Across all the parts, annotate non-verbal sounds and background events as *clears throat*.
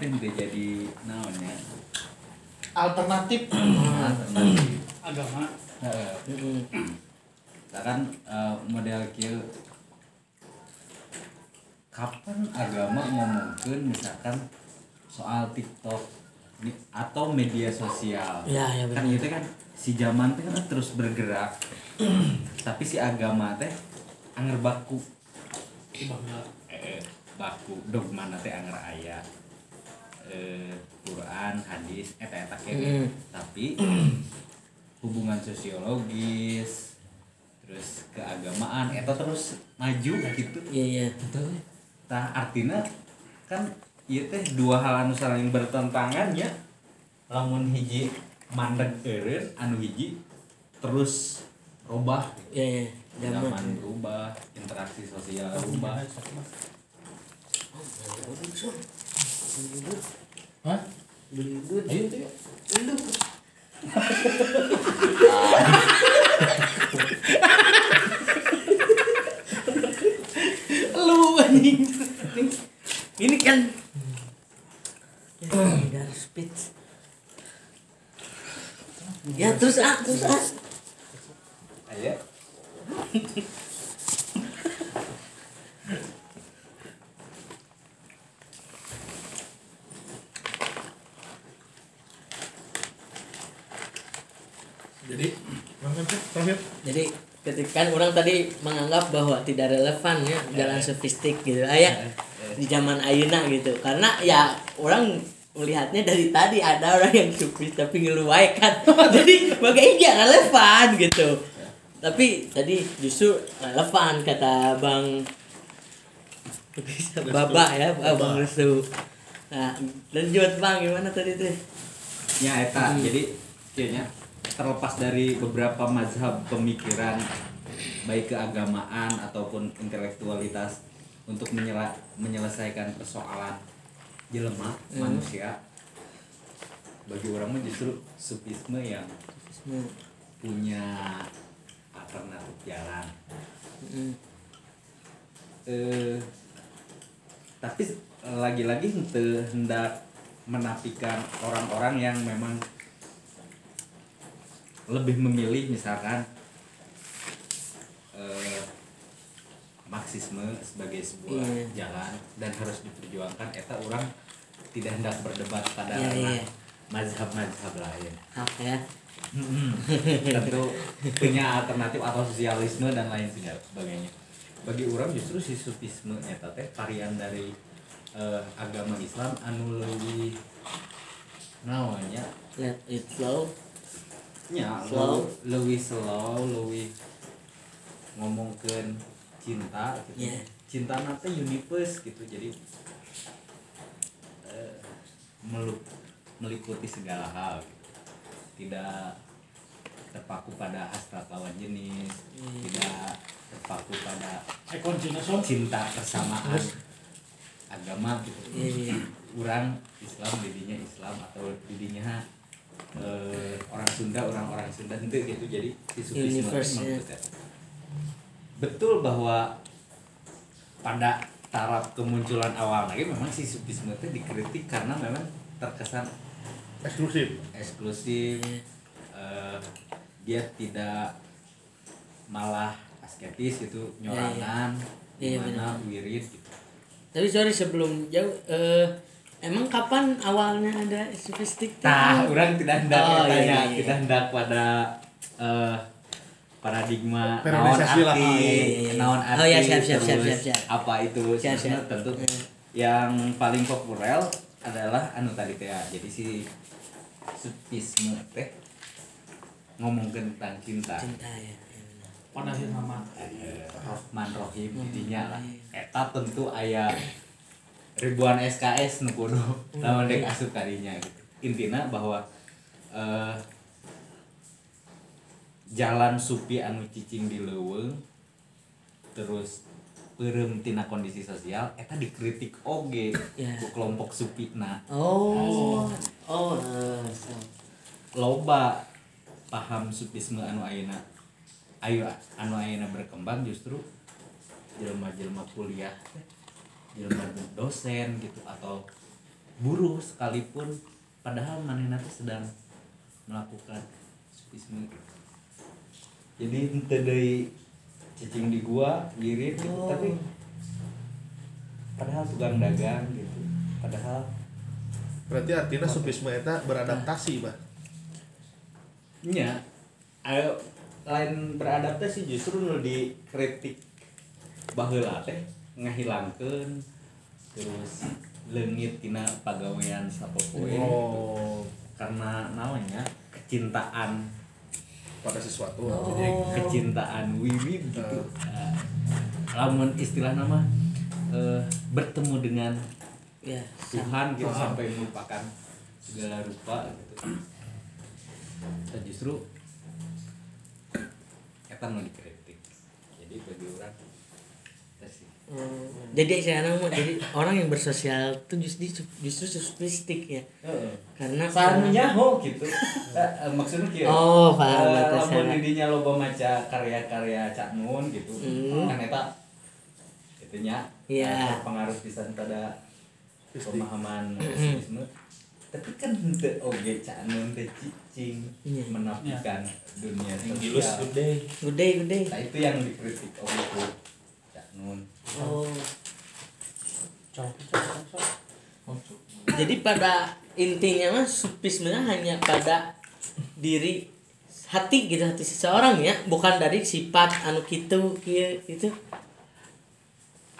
teh udah jadi naonnya alternatif *clears throat* alternatif agama. Nah kan eh, model kieu kapan agama ngomongkeun misalkan soal TikTok atau media sosial. Ya, ya kan itu kan si zaman teh kan terus bergerak. *clears throat* Tapi si agama teh anger baku. eh, baku dogma teh anger aya. Eh, Quran, hadis, eta eta. Mm. Tapi hubungan sosiologis terus keagamaan eta terus maju gitu Iya iya. tah artinya kan ieu teh dua hal anu saling bertentangan ya lamun hiji mandeg eureun anu hiji terus robah Iya iya. zaman berubah interaksi sosial berubah Hah? Beludut. Ayo tuh yuk. Lu anjing. Ini kan ya, dar speech. Ya terus ah terus ah. aya Jadi? Jadi ketika kan orang tadi menganggap bahwa tidak relevan ya jalan sofistik gitu. Ayah di zaman Ayuna gitu. Karena ya orang melihatnya dari tadi ada orang yang sufis tapi ngeluai kan *laughs* jadi bagaimana gak relevan gitu. Tapi tadi justru relevan kata bang Baba ya Bang Restu nah lanjut bang. Gimana tadi tuh ya eta. Jadi kayaknya terlepas dari beberapa mazhab pemikiran baik keagamaan ataupun intelektualitas untuk menyela- menyelesaikan persoalan jelema Hmm. manusia bagi orang mah justru sufisme yang Hmm. punya alternatif jalan Hmm. eh tapi lagi-lagi hendak menafikan orang-orang yang memang lebih memilih misalkan eh, marxisme sebagai sebuah Iya. jalan dan harus diperjuangkan eta orang tidak hendak berdebat pada Iya, ranah iya. mazhab-mazhab lain. Hak ya. *laughs* Tentu punya alternatif atau sosialisme dan lain sebagainya. Bagi orang justru si sufisme eta teh varian dari eh, agama Islam anu leuwih namanya let it flow nya Slow. leuwih slow leuwih ngomongkeun cinta gitu Iya. cinta nanti universe gitu jadi eh, melu- meliputi segala hal gitu. tidak terpaku pada hasrat lawan jenis Hmm. tidak terpaku pada eh cinta persamaan agama gitu iya. orang Islam didinya Islam atau didinya eh, orang Sunda orang-orang Sunda itu gitu jadi si sufisme Universe, itu ya. maksudnya. betul bahwa pada taraf kemunculan awal lagi memang si sufisme itu dikritik karena memang terkesan Eksklusif. eksklusif Iya. eh, dia tidak malah asketis gitu Iya, iya. nyorangan Iya, gimana wirid gitu Tapi sorry sebelum jauh eh emang kapan awalnya ada sofistik? tuh? Nah, orang tidak hendak Oh, iya, tanya, iya, iya. tidak hendak pada eh, paradigma naon Periodisasi lah. arti, Oh, iya, iya, iya. naon Oh, arti, iya, siap, siap, siap, terus siap, siap. apa itu Siap, siap. tentu Hmm. yang paling populer adalah anu tadi teh ya. jadi si sufisme teh ngomong tentang cinta Cinta ya. nama Eh, Rahman Rohim Hmm, intinya lah iya. eta tentu aya ribuan SKS nu kudu Hmm, lamun dek asup kadinya gitu intina bahwa eh, jalan supi anu cicing di leuweung terus peureum tina kondisi sosial eta dikritik oge Ya. ku kelompok supina Oh. Oh. eh, so. loba paham sufisme anu ayeuna ayo anu ayeuna berkembang justru jelema-jelema kuliah jelema dosen gitu atau buruh sekalipun. Padahal manehna teh sedang melakukan supisme jadi ente deui cicing di gua girit gitu Oh. tapi padahal tukang dagang gitu. Padahal berarti artinya supisme eta beradaptasi bah nya ayo lain beradaptasi justru nu dikritik baheula teh ngahilangkeun terus leungit tina pagawean sapopoe oh. Karena namanya kecintaan pada sesuatu. Oh. jadi kecintaan wiwi gitu Nah, lamun istilah nama eh, bertemu dengan ya Tuhan gitu sampai melupakan segala rupa gitu. Dan justru kita mau dikritik jadi bagi orang Oh, jadi sekarang mah jadi orang yang bersosial tuh justru justru sofistik ya. Karena sanunya *laughs* ho gitu. Eh, eh, maksudnya gitu Oh, paham, Eh, batasan. lamun didinya loba maca karya-karya Cak Nun gitu. Hmm. kan eta itunya Iya. eh, pengaruh pisan pada pemahaman Marxisme tapi kan henteu oge Cak Nun teh cicing Iya. menafikan dunia Gilus sosial. gede. gede gede. Nah itu yang dikritik oleh oh jadi pada intinya mah supisme hanya pada diri hati gitu hati seseorang ya. Bukan dari sifat anu gitu kieu itu.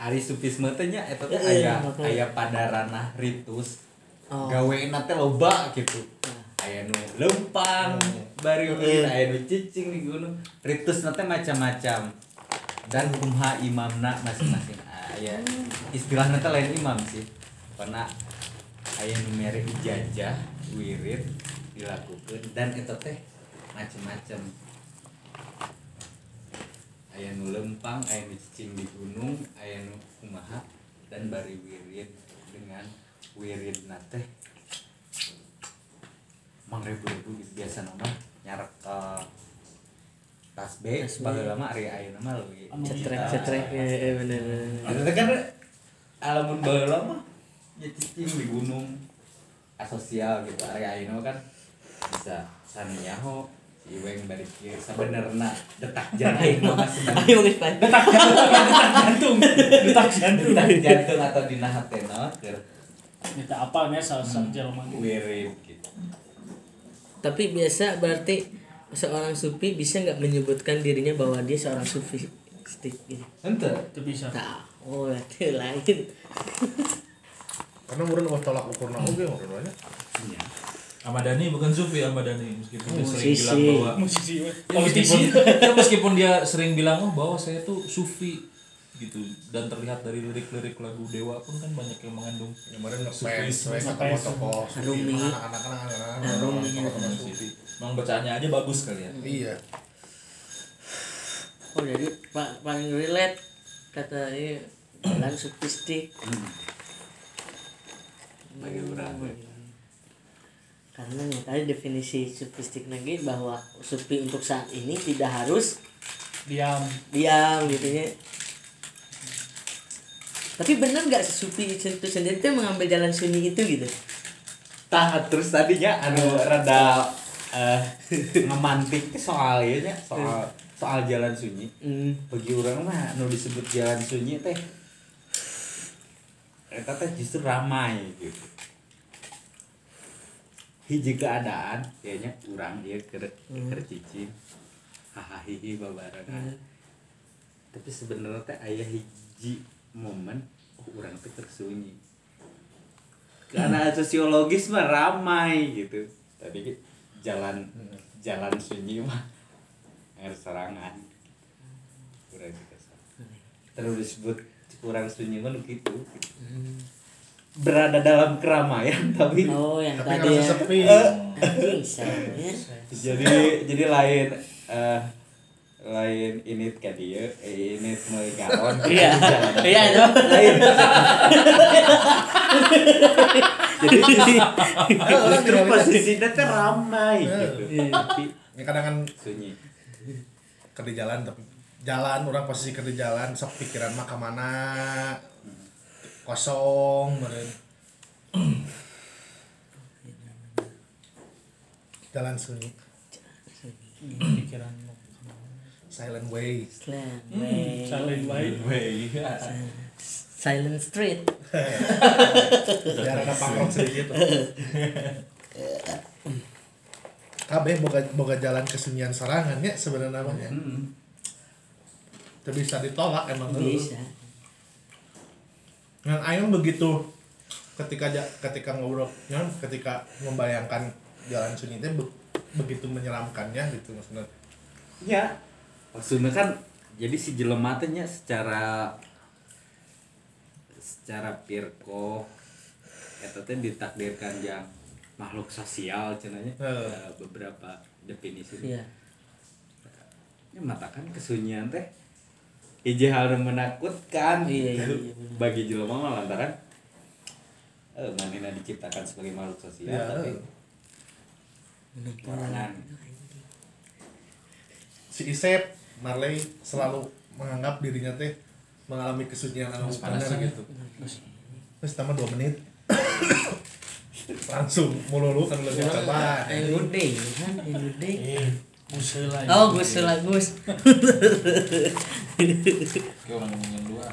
Ari supisme teh nya eta teh Iya, aya makanya. aya pada ranah ritus Oh. gaweena teh loba gitu. Aya nu lempang bari Iya. aya nu cicing di gunung. Ritus teh macam-macam dan kumaha imamna masing-masing. Aya istilahna teh lain imam sih. Karena aya nu mere ijazah wirid dilakukan dan eta teh macam-macam aya nu lempang aya nu cicing di gunung aya nu kumaha dan bari wirid dengan wirid teh. Mang gitu biasa nama nyarak ke tasbih Tasbih. baheula lama ari ayeuna mah leuwih Anu cetrek cetrek ya, bener teh kan alamun baheula mah ya cicing di gunung. Asosial gitu ari ayeuna mah kan bisa sanyaho si Iweng bari kieu sabenerna detak jantung. Ayo geus pan Jantung, detak jantung. detak jantung. Atau dina hatena keur Minta apa nih salah satu jelema gitu. wirid gitu. Tapi biasa berarti seorang sufi bisa nggak menyebutkan dirinya bahwa dia seorang sufistik gitu Henteu. Itu bisa. tak oh berarti lain karena murun wah tolak ukurna oge murun aja Iya. Ahmad Dhani bukan Sufi Ahmad Dhani meskipun dia sering bilang bahwa Musisi, ya, meskipun, *laughs* ya, meskipun dia sering bilang oh bahwa saya tuh Sufi gitu dan terlihat dari lirik-lirik lagu Dewa pun kan banyak yang mengandung kemarin ngefans Sufis. we ke Ngefans. tokoh Arumi. anak-anak anak-anak tokoh-tokoh sufi Emang bacaannya aja bagus kali ya? Iya. Oh jadi pak paling relate kata ini jalan sufistik Bagi orang. karena yang tadi definisi sufistik lagi bahwa sufi untuk saat ini tidak harus Diam. diam gitu ya. Tapi benar nggak si sufi itu sendiri tuh mengambil jalan sunyi itu gitu? Tah terus tadinya anu rada eh ngemantik soal nya soal soal jalan sunyi. hmm. Bagi orang mah anu disebut jalan sunyi teh eta teh justru ramai gitu. Hiji keadaan ya nya urang dia keur keur cicing. Hahaha babarengan. Tapi sebenarnya teh aya hiji momen oh urang teh keur sunyi. karena sosiologis mah ramai gitu tadi jalan jalan sunyi mah air serangan. Kurang terus disebut kurang sunyi mah nu gitu berada dalam keramaian *laughs* tapi oh yang tapi tadi ya. sepi. Saya jadi jadi lain eh lain ini ke dia eh, ini mulai galon *laughs* iya. Iya itu. Lain. Jadi *laughs* justru posisinya nanti ramai eh, gitu. Iya, iya, ini kadang kan sunyi. kerja jalan tapi jalan orang posisi kerja jalan sok pikiran mah ke mana? Kosong meren jalan sunyi. Pikiran silent way Slang, Hmm, way. silent way. *laughs* Silent Street. biar ada pangkrok sedikit kabeh boga boga jalan kesunyian sorangan ya sebenarnya namanya Hmm. itu bisa ditolak emang dulu Bisa. Yang Aing begitu ketika ja- ketika ngobrol ya, ketika membayangkan jalan sunyi itu be- begitu menyeramkannya gitu maksudnya Ya, maksudnya kan jadi si jelema teh nya secara secara pirko eta teh ditakdirkan yang makhluk sosial cenanya Heeh. Ada beberapa definisi Iya. ya matakan kesunyian teh hiji hal yang menakutkan Iya, iya, iya, bagi jelema mah lantaran eh manehna diciptakan sebagai makhluk sosial Iya, tapi Sorangan. si Isep Marley selalu menganggap dirinya teh mengalami kesunyian anu ya. gitu terus tambah dua menit *coughs* langsung mululu kan lebih coba gede, kan? Yang gede. eh usul lah Oh, Gus lah Gus. *laughs* Kayak orang yang dua.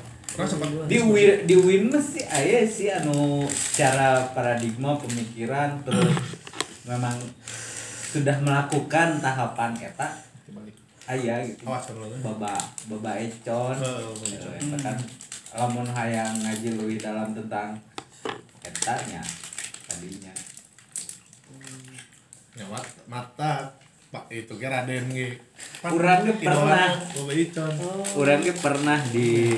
di win di win mah sih aya sih anu cara paradigma pemikiran terus memang sudah melakukan tahapan eta dibalik aya gitu awas lo baba baba econ. Oh, baba econ. Eh, kan lamun hayang ngaji leuwih dalam tentang eta nya tadinya. Ya mat- mata pak itu ke Raden ge Urang ge pernah. Boba Icon Orang ge pernah di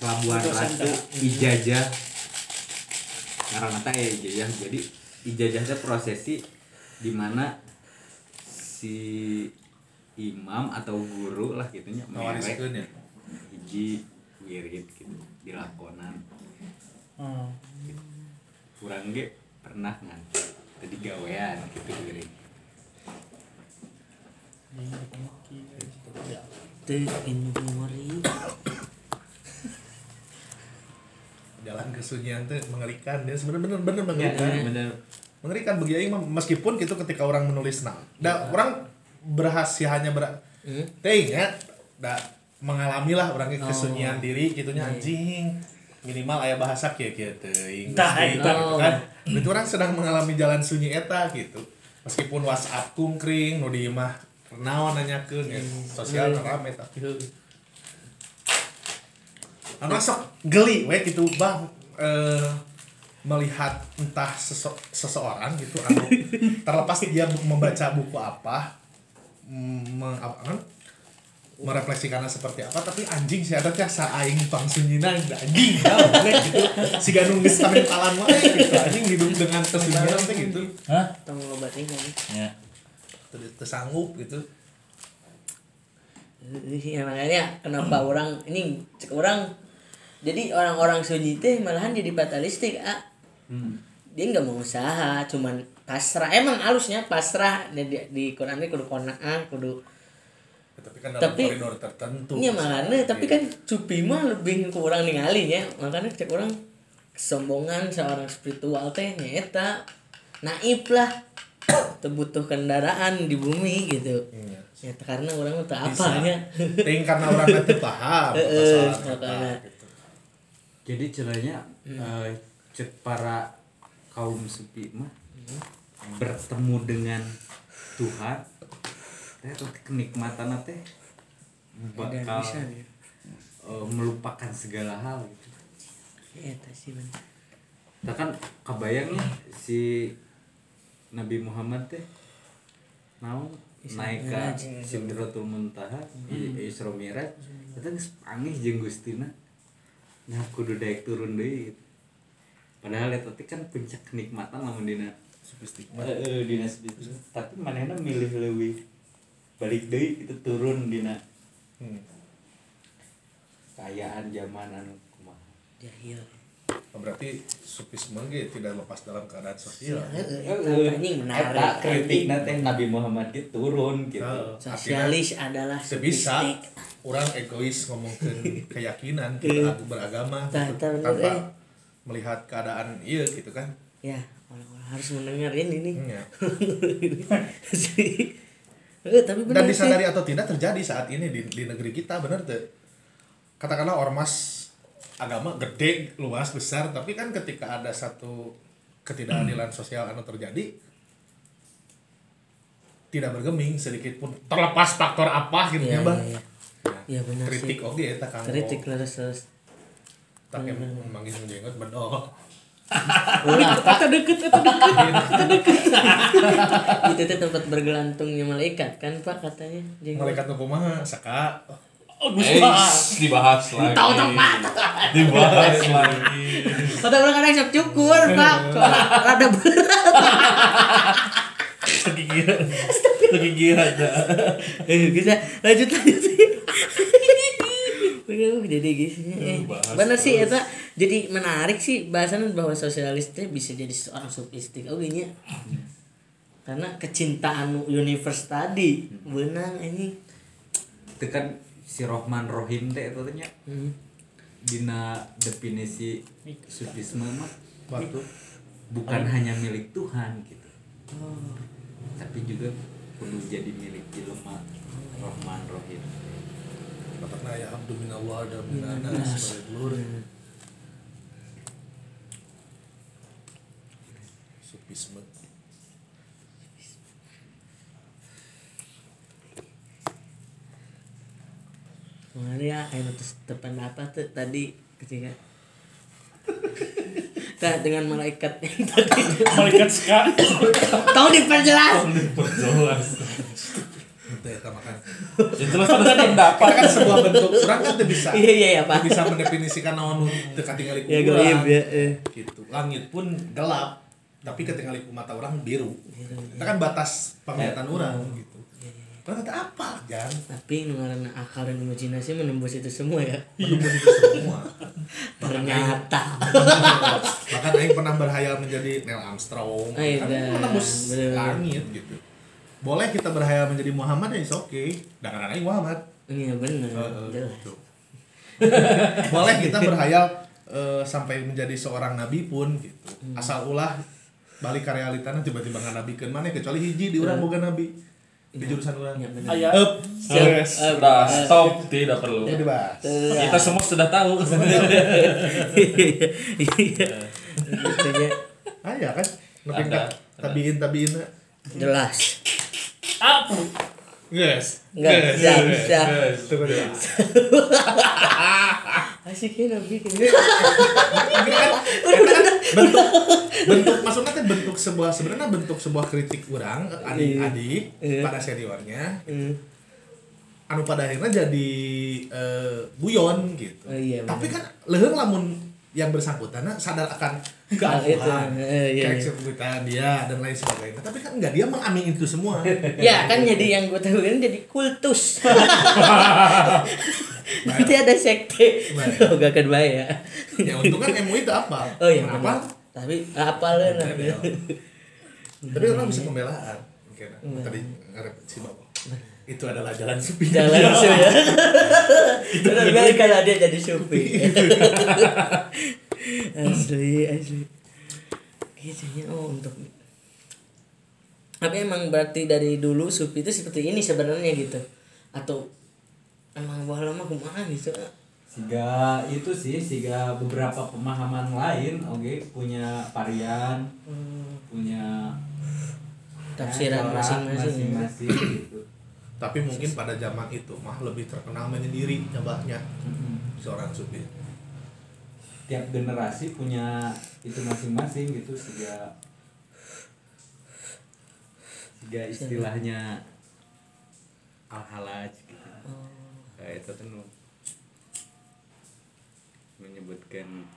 Pelabuhan Ratu ijazah karena teh ijazah jadi ijazah teh prosesi di mana si imam atau guru lah gitunya ngawariskeun ya? hiji wirid gitu dilakonan Hmm. kurang ge pernah kan tadi gawean gitu wirid. Tuh, in memori. jalan kesunyian teh mengerikan dia sebenarnya bener-bener ya mengerikan. bener. Mengerikan bagi aing meskipun gitu ketika orang menulis nah da, orang berhasil hanya ber Hmm? teuing ya da mengalami lah orangnya Oh. kesunyian diri gitunya Iya. anjing. Minimal aya bahasa kieu kieu teuing Tah, gitu gitu kan. Berarti orang sedang mengalami jalan sunyi eta gitu. Meskipun WhatsApp kungkring nu di mah naon nanyakeun ya. Sosial rame tapi anu sok geli we gitu bang eh, melihat entah sese- seseorang gitu anu *laughs* terlepas dia membaca buku apa mm, meng, apa kan merefleksikannya seperti apa tapi anjing sih ada teh saing pang sunyina anjing ya we, gitu si ganung geus kamentalan wae gitu anjing hidup dengan kesunyinan teh gitu Hah? Tong ngobatin kan. Ya. Teu- teu sanggup gitu Ya, makanya kenapa orang ini cek orang jadi orang-orang sunyi teh malahan jadi fatalistik ah hmm. dia nggak mau usaha cuman pasrah emang halusnya pasrah. Di, di, di Quran ini kudu konaan kudu. Tapi kan dalam Tapi- koridor tertentu Iya makanya tapi kan cupi mah lebih kurang ningali ya. Makanya cek orang kesombongan seorang spiritual teh nyata naif lah. Terbutuh kendaraan di bumi gitu. Iya. ya karena orang tuh Bisa. apanya Ting karena orang itu paham makanya. gitu. jadi caranya eh, cek para kaum sufi mah bertemu dengan Tuhan teh kenikmatan teh bakal bisa ya. eh, melupakan segala hal gitu. Ya sih bener. Nah kan kebayangnya si Nabi Muhammad teh mau naik ke Sidratul Muntaha i- Isra Miraj. Eta geus panggih jeung Gustina nah kudu daek turun deui. Gitu. padahal eta teh kan puncak kenikmatan lamun dina Sofistikmat. Heeh, dina segitu. tapi manehna milih leuwih balik deui itu turun dina Hmm. kayaan zaman anu kumaha jahil Oh, berarti sufisme ge tidak lepas dalam keadaan sosial. Menarik Eta kritikna teh Nabi Muhammad ge turun gitu sosialis adalah Teu bisa sofistik. orang egois ngomongkeun *laughs* keyakinan kita beragama gitu, tanpa eh. melihat keadaan iya gitu kan ya harus mendengarin ini Iya. *laughs* Eh, tapi benar dan sih. disadari atau tidak terjadi saat ini di, di negeri kita bener tuh katakanlah ormas agama gede luas besar tapi kan ketika ada satu ketidakadilan sosial anu terjadi tidak bergeming sedikit pun terlepas faktor apa gitu Iya, ya bang iya, iya. Iya, benar kritik sih. oke eta kang kritik leres leres tak yang manggil jenggot bedok ulah kata deket kata deket itu tuh tempat bergelantungnya malaikat kan pak katanya malaikat nu kumaha saka Eh, dibahas lagi. Tahu tempat. Dibahas lagi. Kata orang kadang sok cukur pak soalnya rada berat Kegigiran. Kegigiran. eh bisa lanjut lanjut Aduh, jadi gitu eh, bahas bener sih eta jadi menarik sih bahasan bahwa sosialis teh bisa jadi seorang sofistik oh nya. Karena kecintaan universe tadi. Benang ini. Itu kan si Rohman Rohim teh itu nya. Hmm. dina definisi sufisme mah waktu bukan hanya milik Tuhan gitu. Tapi juga perlu jadi milik jelema Rohman Rohim katakanlah ya abdu minallah dan minanas sebagai telur. Supisme. Kemarin ya, ayo terus depan apa tuh tadi ketika *laughs* Nah, dengan malaikat yang tadi. Malaikat ska. tahu diperjelas. Perjelas. Itu ya makan. Ya jelas pada pendapat. Kita kan sebuah bentuk orang kan bisa. Iya iya ya pak. Bisa mendefinisikan naon dekat tinggal ya gaib ya eh. gitu. Langit pun gelap tapi ku mata orang biru. Itu kan batas penglihatan orang gitu. Orang kata apa jangan tapi ngarana akal dan imajinasi menembus itu semua ya. Menembus itu semua. *laughs* Ternyata. Bahkan Aing pernah berhayal menjadi Neil Armstrong Ah, iya, kan? menembus langit gitu boleh kita berhayal menjadi Muhammad ya oke okay. dengan Aing Muhammad iya benar Heeh, jelas gitu. *laughs* boleh kita berhayal eh, sampai menjadi seorang nabi pun gitu asal ulah balik ke realitana tiba-tiba nggak nabi mana kecuali hiji di orang boga nabi di jurusan orang Iya, bener. Aya. Up. Siap. Yes. Sudah stop, tidak perlu. Kita semua sudah tahu. iya gitu *laughs* ya Ah ya kan. Nepi Ada. ka tabiin tabiin. jelas Yes. Enggak, Yes. Tunggu dulu. asiknya kan bentuk bentuk maksudnya kan bentuk sebuah sebenarnya bentuk sebuah kritik orang adik-adik Iya. pada seniornya Hmm. anu pada akhirnya jadi eh, buyon gitu. Oh, iya, Tapi kan leuheung lamun yang bersangkutan sadar akan keakuan, eh, iya, iya. keeksekutan dia dan lain sebagainya. Tapi kan enggak dia mengamini itu semua. *laughs* ya kan jadi yang gue tahu kan jadi kultus *laughs* *laughs* nanti ada sekte oh gak akan baik ya ya untung kan MUI itu apa? oh iya apa? tapi apa nah. Tapi orang bisa pembelaan. Oke, nah, tadi ngarep si bapak. Itu adalah jalan sepi. jalan *laughs* su ya benar. benar kalau dia jadi supi *laughs* asli asli. Kayaknya oh untuk tapi emang berarti dari dulu supi itu seperti ini sebenarnya gitu. Atau emang bahwa lama kumaha gitu Siga itu sih, siga beberapa pemahaman lain, oke, punya varian, punya Tafsiran ya, corak masing-masing. masing-masing gitu. Tapi mungkin pada zaman itu mah lebih terkenal menyendiri nyabahnya seorang sufi. Tiap generasi punya itu masing-masing gitu, siga siga istilahnya al-halaj gitu. Kayak itu tuh menyebutkan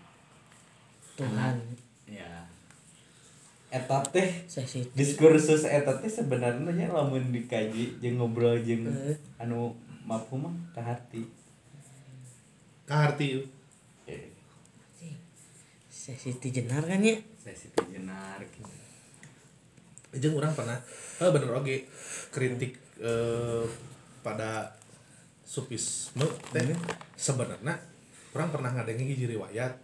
Tuhan eta teh diskursus eta teh sebenarnya lamun dikaji jeung ngobrol jeung Eh. anu mafhum mah ka hati Kaharti. Eh. Saya sih jenar kan ya? Saya sih jenar gitu. Jeung orang pernah eh bener oke kritik eh, pada sufisme teh. Sebenarnya orang pernah ngadengi hiji riwayat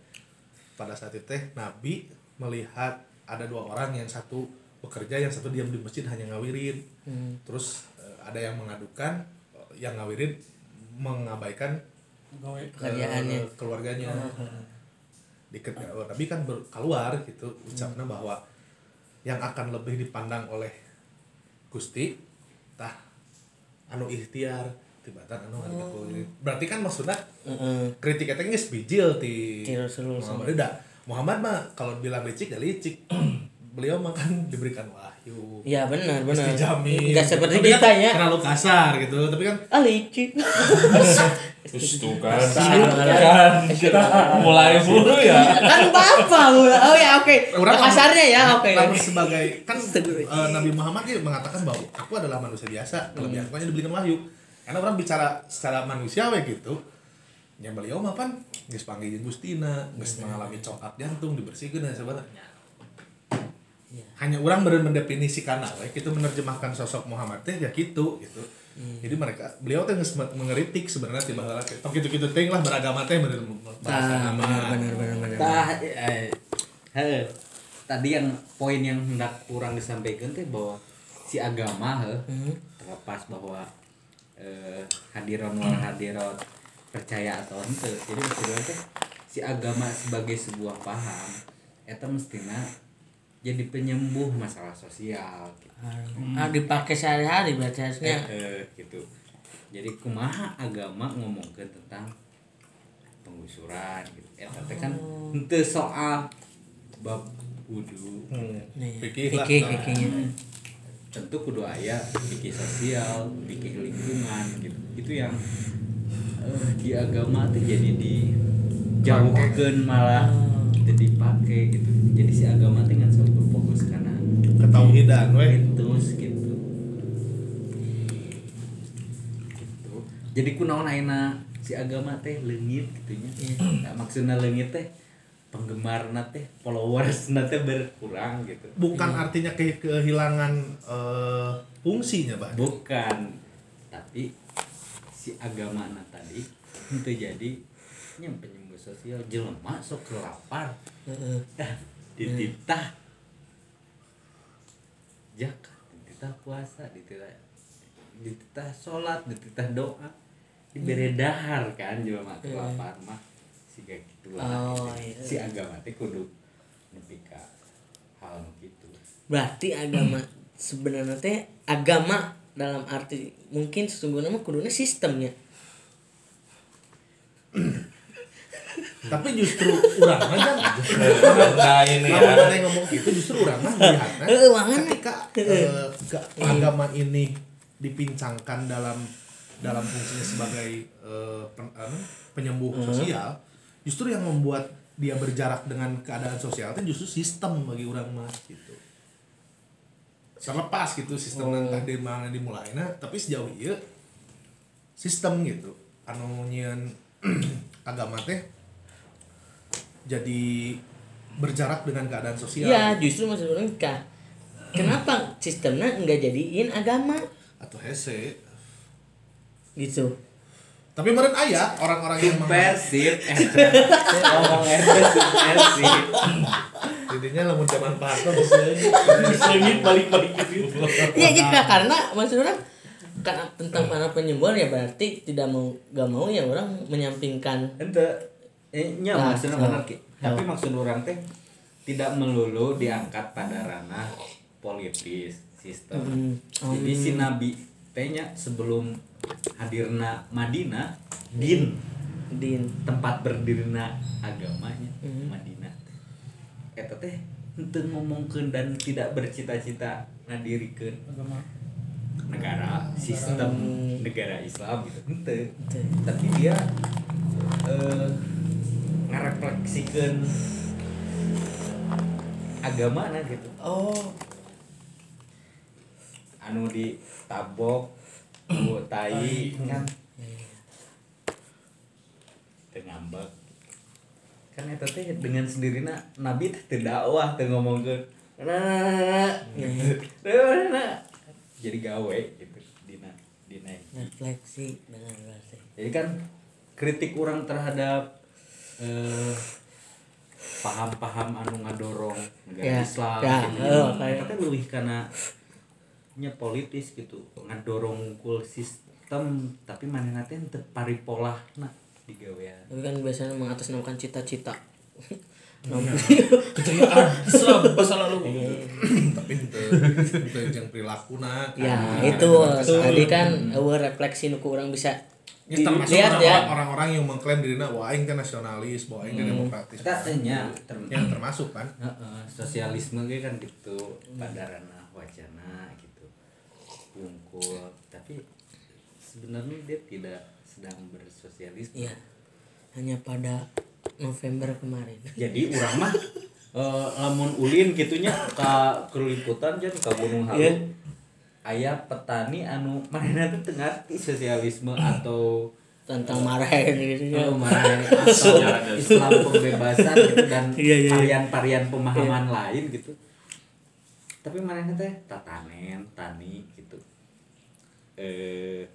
pada saat itu teh nabi melihat ada dua orang yang satu bekerja yang satu diam di masjid hanya ngawirin. Hmm. terus eh, ada yang mengadukan eh, yang ngawirin mengabaikan Pekerjaannya. eh, keluarganya. Diket, oh, tapi kan ber- keluar gitu ucapnya bahwa yang akan lebih dipandang oleh Gusti tah anu ikhtiar tibatan anu oh. berarti kan maksudnya Heeh. kritik eta geus bijil ti. Ti Rasulullah Muhammad mah kalau bilang licik ya licik. *clears throat* Beliau mah kan diberikan wahyu. Iya benar benar. dijamin. Enggak seperti Tapi kita kan ya. Terlalu kasar gitu. Tapi kan Ah licik. *laughs* Terus tuh kan, kan kita mulai dulu ya. kan bapak oh ya oke Orang kasarnya ya oke lamun sebagai kan eh, Nabi Muhammad dia mengatakan bahwa aku adalah manusia biasa. Kelebihan aku hanya diberikan wahyu. Karena orang bicara secara manusia we gitu. Yang beliau mah kan geus panggil jeung Gustina, geus mengalami coklat jantung dibersihkeun dan sebenarnya. Hanya orang benar mendefinisikan we gitu menerjemahkan sosok Muhammad teh ya gitu. Gitu. Jadi mereka beliau teh geus mengeritik sebenarnya tiba heula teh. Tok kitu-kitu teh lah beragama teh bener bahasa Ah, eh, heh, tadi yang poin yang hendak kurang disampaikan teh bahwa si agama heh, terlepas bahwa eh, hadiron wal hadirat percaya atau ente jadi maksudnya teh si agama sebagai sebuah paham eta mestinya jadi penyembuh masalah sosial gitu. ah dipakai sehari-hari berarti harusnya. Eh, gitu. Jadi kumaha agama ngomongkan tentang penggusuran gitu. Eta teh kan henteu soal bab wudu. Hmm. nih Fikih lah. fikih fikihnya. Tentu kudu aya fikih sosial fikih lingkungan gitu. Itu yang eh, di agama tuh jadi dijauhkeun malah tidak dipakai gitu. Jadi si agama teh ngan selalu berfokus karena Ketauhidan we. terus gitu. Gitu. Jadi kunaon ayeuna si agama teh leungit gitunya nah, maksudna leungit teh penggemar teh followers teh berkurang gitu. Bukan artinya ke kehilangan eh, fungsinya pak? Bukan. Tapi si agama tadi itu jadi yang penyembuh sosial jelema sok kelapar dah dititah. Zakat dititah puasa dititah dititah sholat dititah doa. Diberi dahar kan jelema kelapar mah. Siga gitulah Oh, gitu. iya. si agama teh kudu nepi ka hal nu kitu berarti agama sebenarnya teh agama dalam arti mungkin sesungguhnya mah kuduna sistemnya. Tapi justru orang aja Nah ini ya. ngomong gitu justru orang mah melihatnya Heeh, wangan. ketika eh, ke- agama ini dipincangkan dalam dalam fungsinya sebagai eh, pen- apa, penyembuh sosial justru yang membuat dia berjarak dengan keadaan sosial itu justru sistem bagi orang mah gitu terlepas gitu sistem oh. tadi mana dimulai. Tapi sejauh iya sistem gitu anu nyieun *clears throat* agama teh jadi berjarak dengan keadaan sosial. Ya justru maksud orang kah kenapa sistemnya nggak jadiin agama? Atau hese. Gitu. Tapi meren ayah orang-orang yang persib ngomong erte persib *laughs* Jadinya lamun zaman Pak Harto bisa Selingit balik-balik gitu. Iya jika karena maksud orang karena tentang para penyembuhan ya berarti tidak mau gak mau ya orang menyampingkan ente eh, nya Nah, maksudnya benar Ki. tapi maksud orang teh tidak melulu diangkat pada ranah politis sistem Hmm. jadi si nabi tehnya sebelum hadirna Madinah din din tempat berdirinya agamanya Hmm. Madinah eta teh henteu ngomongkeun dan tidak bercita-cita ngadirikeun Agama. negara sistem negara Islam gitu. Henteu. Tapi dia eh ngarefleksikeun agama nah gitu. Oh. Anu ditabok *coughs* bu tai kan? Teu ngambek kan eta teh dengan sendirinya nabi teh teu dakwah teu ngomongkeun nah jadi gawe gitu dina dina refleksi dengan jadi kan kritik orang terhadap eh, paham-paham anu ngadorong negara Ya, Islam ya, gitu. oh, kayak- teh leuwih kana nya politis gitu ngadorong kul sistem tapi manehna teh teu paripolahna digawean tapi kan biasanya mengatasnamakan cita-cita. *laughs* Kejayaan Islam masa lalu. Tapi itu itu yang perilaku nah ya kan. itu. tadi kan eueuh refleksi nu ku urang bisa Ya, termasuk dilihat ya. orang- orang-orang yang mengklaim dirinya wah aing teh nasionalis, bahwa aing teh demokratis. Eta teh nya yang termasuk kan. Heeh, sosialisme ge kan gitu pada ranah wacana gitu. Bungkul tapi sebenarnya dia tidak sedang bersosialisme Iya. Hanya pada November kemarin. jadi urang mah eh, lamun ulin gitunya ka keliputan jan ka Gunung Halu Iya. aya petani anu manehna teh teu ngarti sosialisme atau Tentang marahin gitu ya. Oh, marah atau *laughs* Islam pembebasan gitu dan *laughs* Iya, iya, iya. varian-varian pemahaman lain gitu. Tapi mana teh tatanen, tani gitu. Eh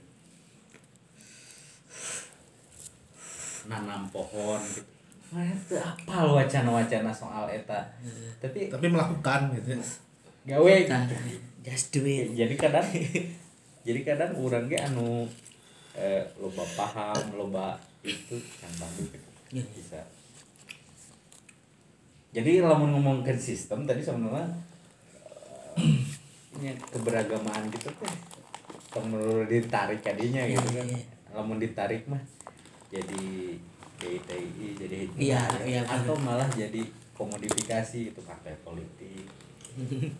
nanam pohon gitu. Teh apal wacana-wacana soal eta. Tapi Tapi melakukan gitu. gawe Nah, just do it. jadi kadang jadi kadang orang ge anu eh, loba paham loba itu kan bagus gitu Iya. bisa jadi lamun ngomongin sistem tadi sebenarnya ini keberagamaan gitu kan menurut ditarik kadinya gitu kan Iya, iya. lamun ditarik mah jadi DITI jadi Iya, hikmah, iya, atau malah jadi komodifikasi itu partai politik *laughs*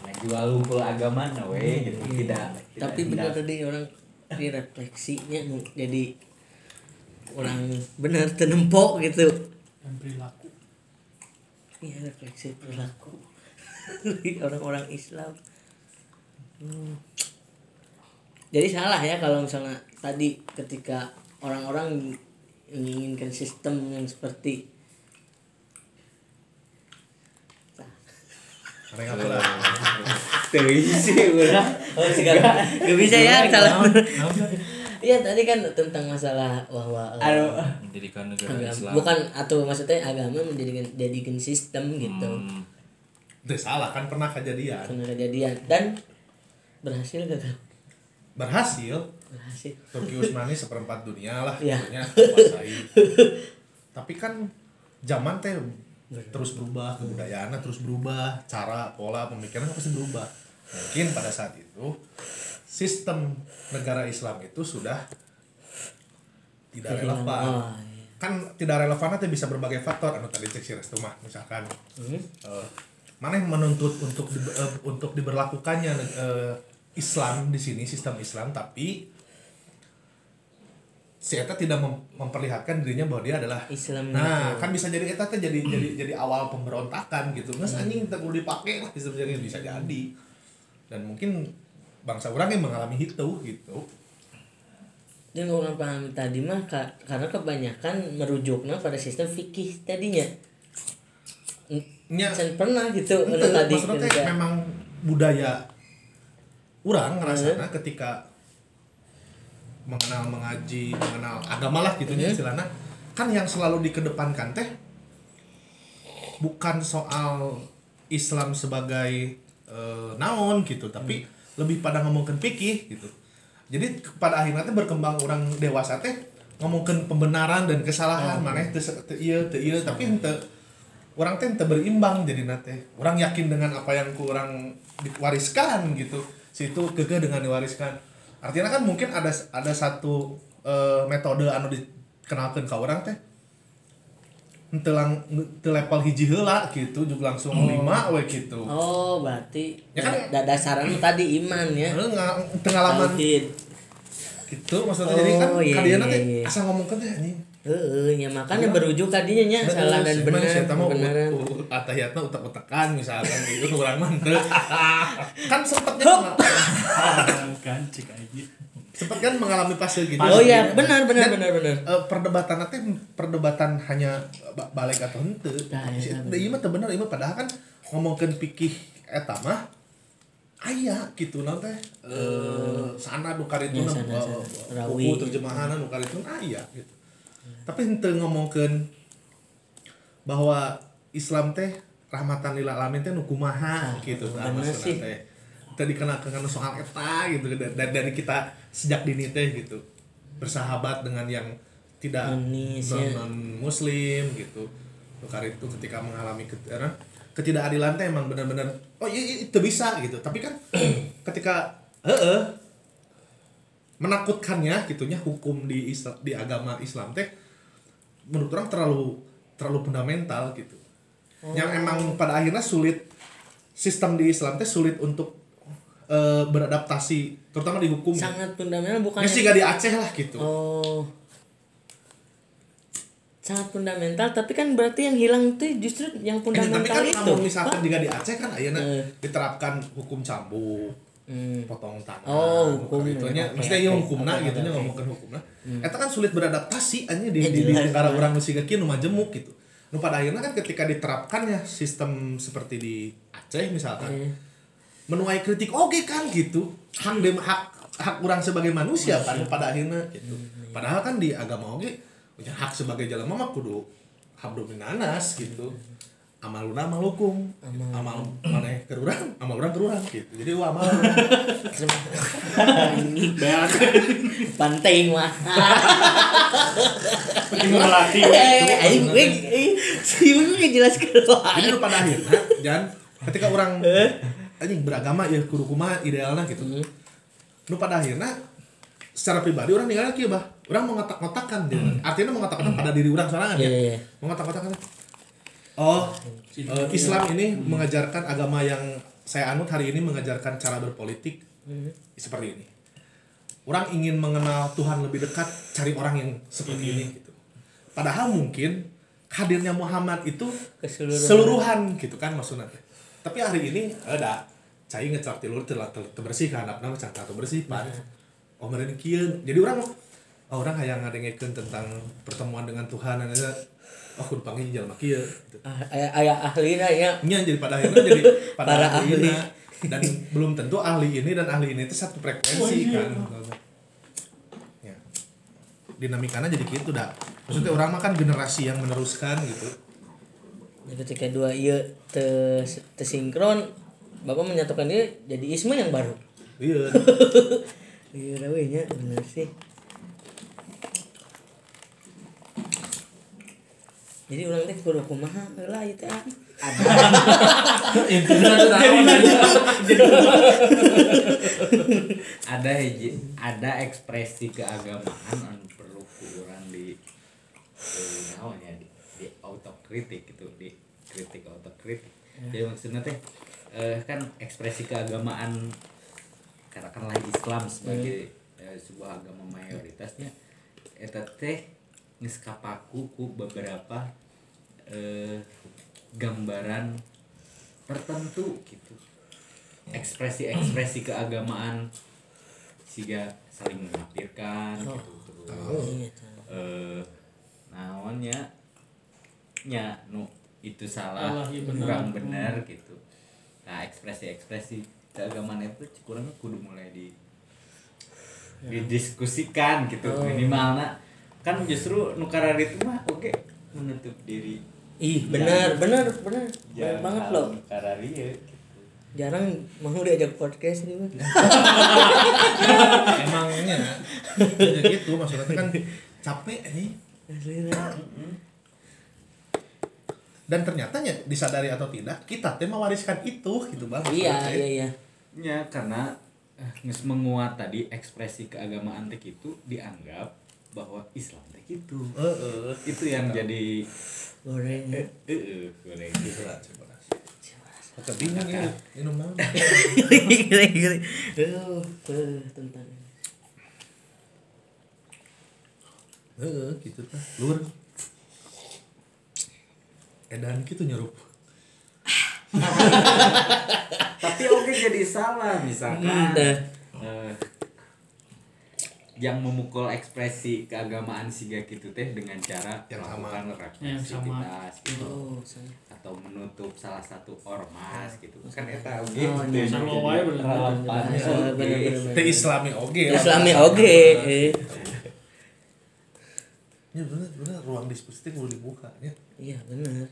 ngejual hukum agama nah we gitu Iya. tidak Tapi tidak- benar tadi orang di refleksinya jadi orang benar tenempok gitu. dan perilaku Iya refleksi perilaku *laughs* orang-orang Islam. Hmm. Jadi salah ya kalau misalnya tadi ketika orang-orang menginginkan sistem yang seperti Mereka udah oh segala gak bisa ya salah. Iya tadi kan tentang masalah bahwa eh, Aduh. mendirikan negara agama- Islam. Bukan atau maksudnya agama menjadikan jadikan sistem gitu. Hmm, Itu salah kan pernah kejadian. karena kejadian. Dan berhasil gak kan Turki Utsmani seperempat dunia lah kuasai. *laughs* Tapi kan zaman teh terus berubah kebudayaannya terus berubah cara pola pemikiran pasti berubah mungkin pada saat itu sistem negara Islam itu sudah tidak Kehilangan. relevan Oh, iya. kan tidak relevan nanti bisa berbagai faktor anu tadi cek si Restu mah misalkan Hmm? eh, mana yang menuntut untuk di- eh, untuk diberlakukannya eh, Islam di sini sistem Islam tapi si Eta tidak mem- memperlihatkan dirinya bahwa dia adalah Islam nah gitu. kan bisa jadi Eta jadi jadi jadi awal pemberontakan gitu nggak Hmm. anjing tak perlu dipakai lah jadi bisa jadi dan mungkin bangsa orang yang mengalami itu gitu dan orang paham tadi mah ka- karena kebanyakan merujuknya pada sistem fikih tadinya nya pernah gitu anu tadi maksudnya memang budaya orang ngerasana Hmm. ketika mengenal mengaji mengenal agama lah gitu Hmm. istilahnya. Kan yang selalu dikedepankan teh bukan soal Islam sebagai eh, naon gitu tapi lebih pada ngomongin fikih gitu. Jadi pada akhirnya teh berkembang orang dewasa teh ngomongin pembenaran dan kesalahan mana teu se- teu ieu teu ieu tapi henteu orang teh henteu berimbang jadi nate orang yakin dengan apa yang ku orang diwariskan gitu. Situ keke dengan diwariskan artinya kan mungkin ada ada satu eh, metode anu dikenalkan ke orang teh. Henteu lang teu level hiji heula gitu juga langsung lima we gitu. Oh berarti Ya kan- da- dasarnya tadi iman ya. Nga- pengalaman gitu maksudnya. Jadi kan Oh, iya, kalian iya, iya. asal ngomong kan teh anjing Heeh, ya makanya berujuk tadinya nya. Salah dan benar kebenaran. atahiyatna utak-utakan misalkan gitu kurang mantep *laughs* kan sempetnya kan cek aja sempet kan mengalami fase gitu Oh iya, benar benar Dan, benar benar. eh, perdebatan nanti perdebatan hanya ba- balik atau henteu. Nah, iya, nah, iya mah teu bener iya mah padahal kan ngomongkeun pikih eta mah aya gitu nanti eh sana buku Rawi. terjemahan nu karituna aya gitu tapi henteu ngomongkeun bahwa Islam teh rahmatan lil alamin teh nu kumaha gitu nah, teh. Tadi kena kena soal eta gitu dari, dari kita sejak dini teh gitu. Bersahabat dengan yang tidak non, ya. non muslim gitu. Nukar itu ketika mengalami ket, apa, ketidakadilan teh emang benar-benar oh iya, iya, itu bisa gitu. Tapi kan *clears throat* ketika eh menakutkannya gitunya hukum di Islam, di agama Islam teh menurut orang terlalu terlalu fundamental gitu. Yang emang pada akhirnya sulit sistem di Islam teh sulit untuk eh, beradaptasi terutama di hukum. Sangat fundamental bukan ya? sih gak di Aceh lah gitu. Oh. Sangat fundamental tapi kan berarti yang hilang itu justru yang Eh, tapi fundamental kan itu. namun misalkan jika di Aceh kan ayeuna Eh. diterapkan hukum cambuk Hmm. potong tangan Oh, hukum. itu nya Oke, maksudnya oke. ieu hukumna gitu nya ngomongkeun hukumna eta kan sulit beradaptasi anya di Ya, di, di negara jelas. orang nu siga kieu nu majemuk gitu nu pada akhirnya kan ketika diterapkannya sistem seperti di Aceh misalkan Iya. menuai kritik oke kan gitu hak dem hak hak orang sebagai manusia kan pada akhirnya gitu padahal kan di agama oke punya hak sebagai jalan mah kudu habdu minanas gitu amaluna amalukum amal maneh ke urang amal urang ke urang gitu. Jadi wa amal pantai mah Ini melatih. eh aing gue eh, si gue jelaskan jadi nu pada akhirnya jangan ketika orang anjing beragama ya kudu kumaha idealna gitu nu pada akhirnya secara pribadi orang ninggalin kieu bah orang mengotak-ngotakkan dia artinya mengotak-ngotak pada diri orang sorangan Iya, ya iya. mengotak-ngotakkan oh eh, Islam ini mengajarkan agama yang saya anut hari ini mengajarkan cara berpolitik seperti ini. Orang ingin mengenal Tuhan lebih dekat cari orang yang seperti ini gitu. Padahal mungkin hadirnya Muhammad itu Keseluruhan. seluruhan gitu kan maksudnya. Tapi hari ini ada cai ngecak tilur telah terbersih kan apa namanya cak bersih pan oh meureun kieu. Jadi orang oh, orang hayang ngadengekeun tentang pertemuan dengan Tuhan dan ada oh kudu panggil jalma kieu gitu. Ah, aya aya ahlina ya. Nya jadi pada akhirnya jadi pada Para akhirnya dan belum tentu ahli ini dan ahli ini itu satu frekuensi kan. Ya. dinamikanya jadi gitu dah maksudnya orang mah kan generasi yang meneruskan gitu. Ketika dua iya te, sinkron bapak menyatukan dia jadi isma yang baru. Iya. *laughs* Iya rawe nya bener sih jadi orang teh kudu kumaha? Lah itu ah. ada intinya tuh ada hiji ada ekspresi keagamaan anu perlu kurang di naon ya di, di autokritik gitu di kritik autokritik. Jadi maksudnya teh eh, kan ekspresi keagamaan katakanlah Islam sebagai eh, sebuah agama mayoritasnya eta teh geus kapaku ku beberapa eh, gambaran tertentu gitu. Ekspresi-ekspresi keagamaan siga saling mengkafirkan gitu terus Iya, eh naonnya nya nu itu salah Allah, iya benar. kurang benar gitu. Nah ekspresi-ekspresi keagamaan itu kurang kudu mulai di didiskusikan gitu minimalnya kan justru nukara itu mah oke menutup diri. Ih benar benar benar benar banget loh. nukara gitu. jarang mau diajak podcast nih Bang. emangnya? Ya gitu maksudnya kan capek nih. Dan ternyata ya disadari atau tidak kita teh mewariskan itu gitu bang. Iya Maksudnya, iya iya. Ya karena eh, menguat tadi ekspresi keagamaan teh itu dianggap bahwa Islam teh gitu eh eh itu yang jadi goreng eh eh, goreng gitu lah. Oke, bingung ya? Minum gini eh, tentang eh eh, gitu tah. Lur. Edan gitu nyerup. *laughs* Tapi oke jadi salah misalkan. Teh yang memukul ekspresi keagamaan siga gitu teh dengan cara yang melakukan representativitas gitu. Oh, atau menutup salah satu ormas gitu. Kan, kan eta oge. gitu teh islami oge. Islami oge ya benar benar ruang diskusi itu boleh dibuka ya. Iya benar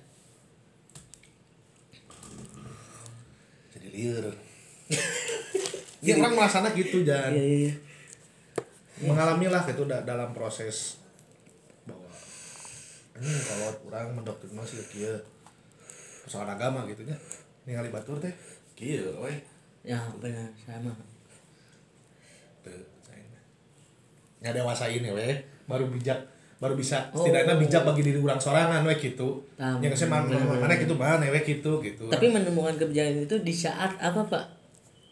jadi liar *laughs* ya orang melaksanakan gitu jangan iya, iya mengalami lah gitu da- dalam proses bahwa ini kalau orang mendoktrinasi kieu persoalan agama gitu nya. Ningali batur teh? Kieu we Ya benar sama. teu saya nya dewasa ini we baru bijak baru bisa setidaknya bijak bagi diri orang sorangan we gitu Tam- yang saya mana mana gitu mana we gitu gitu. Tapi menemukan kebijakan itu di saat apa pak?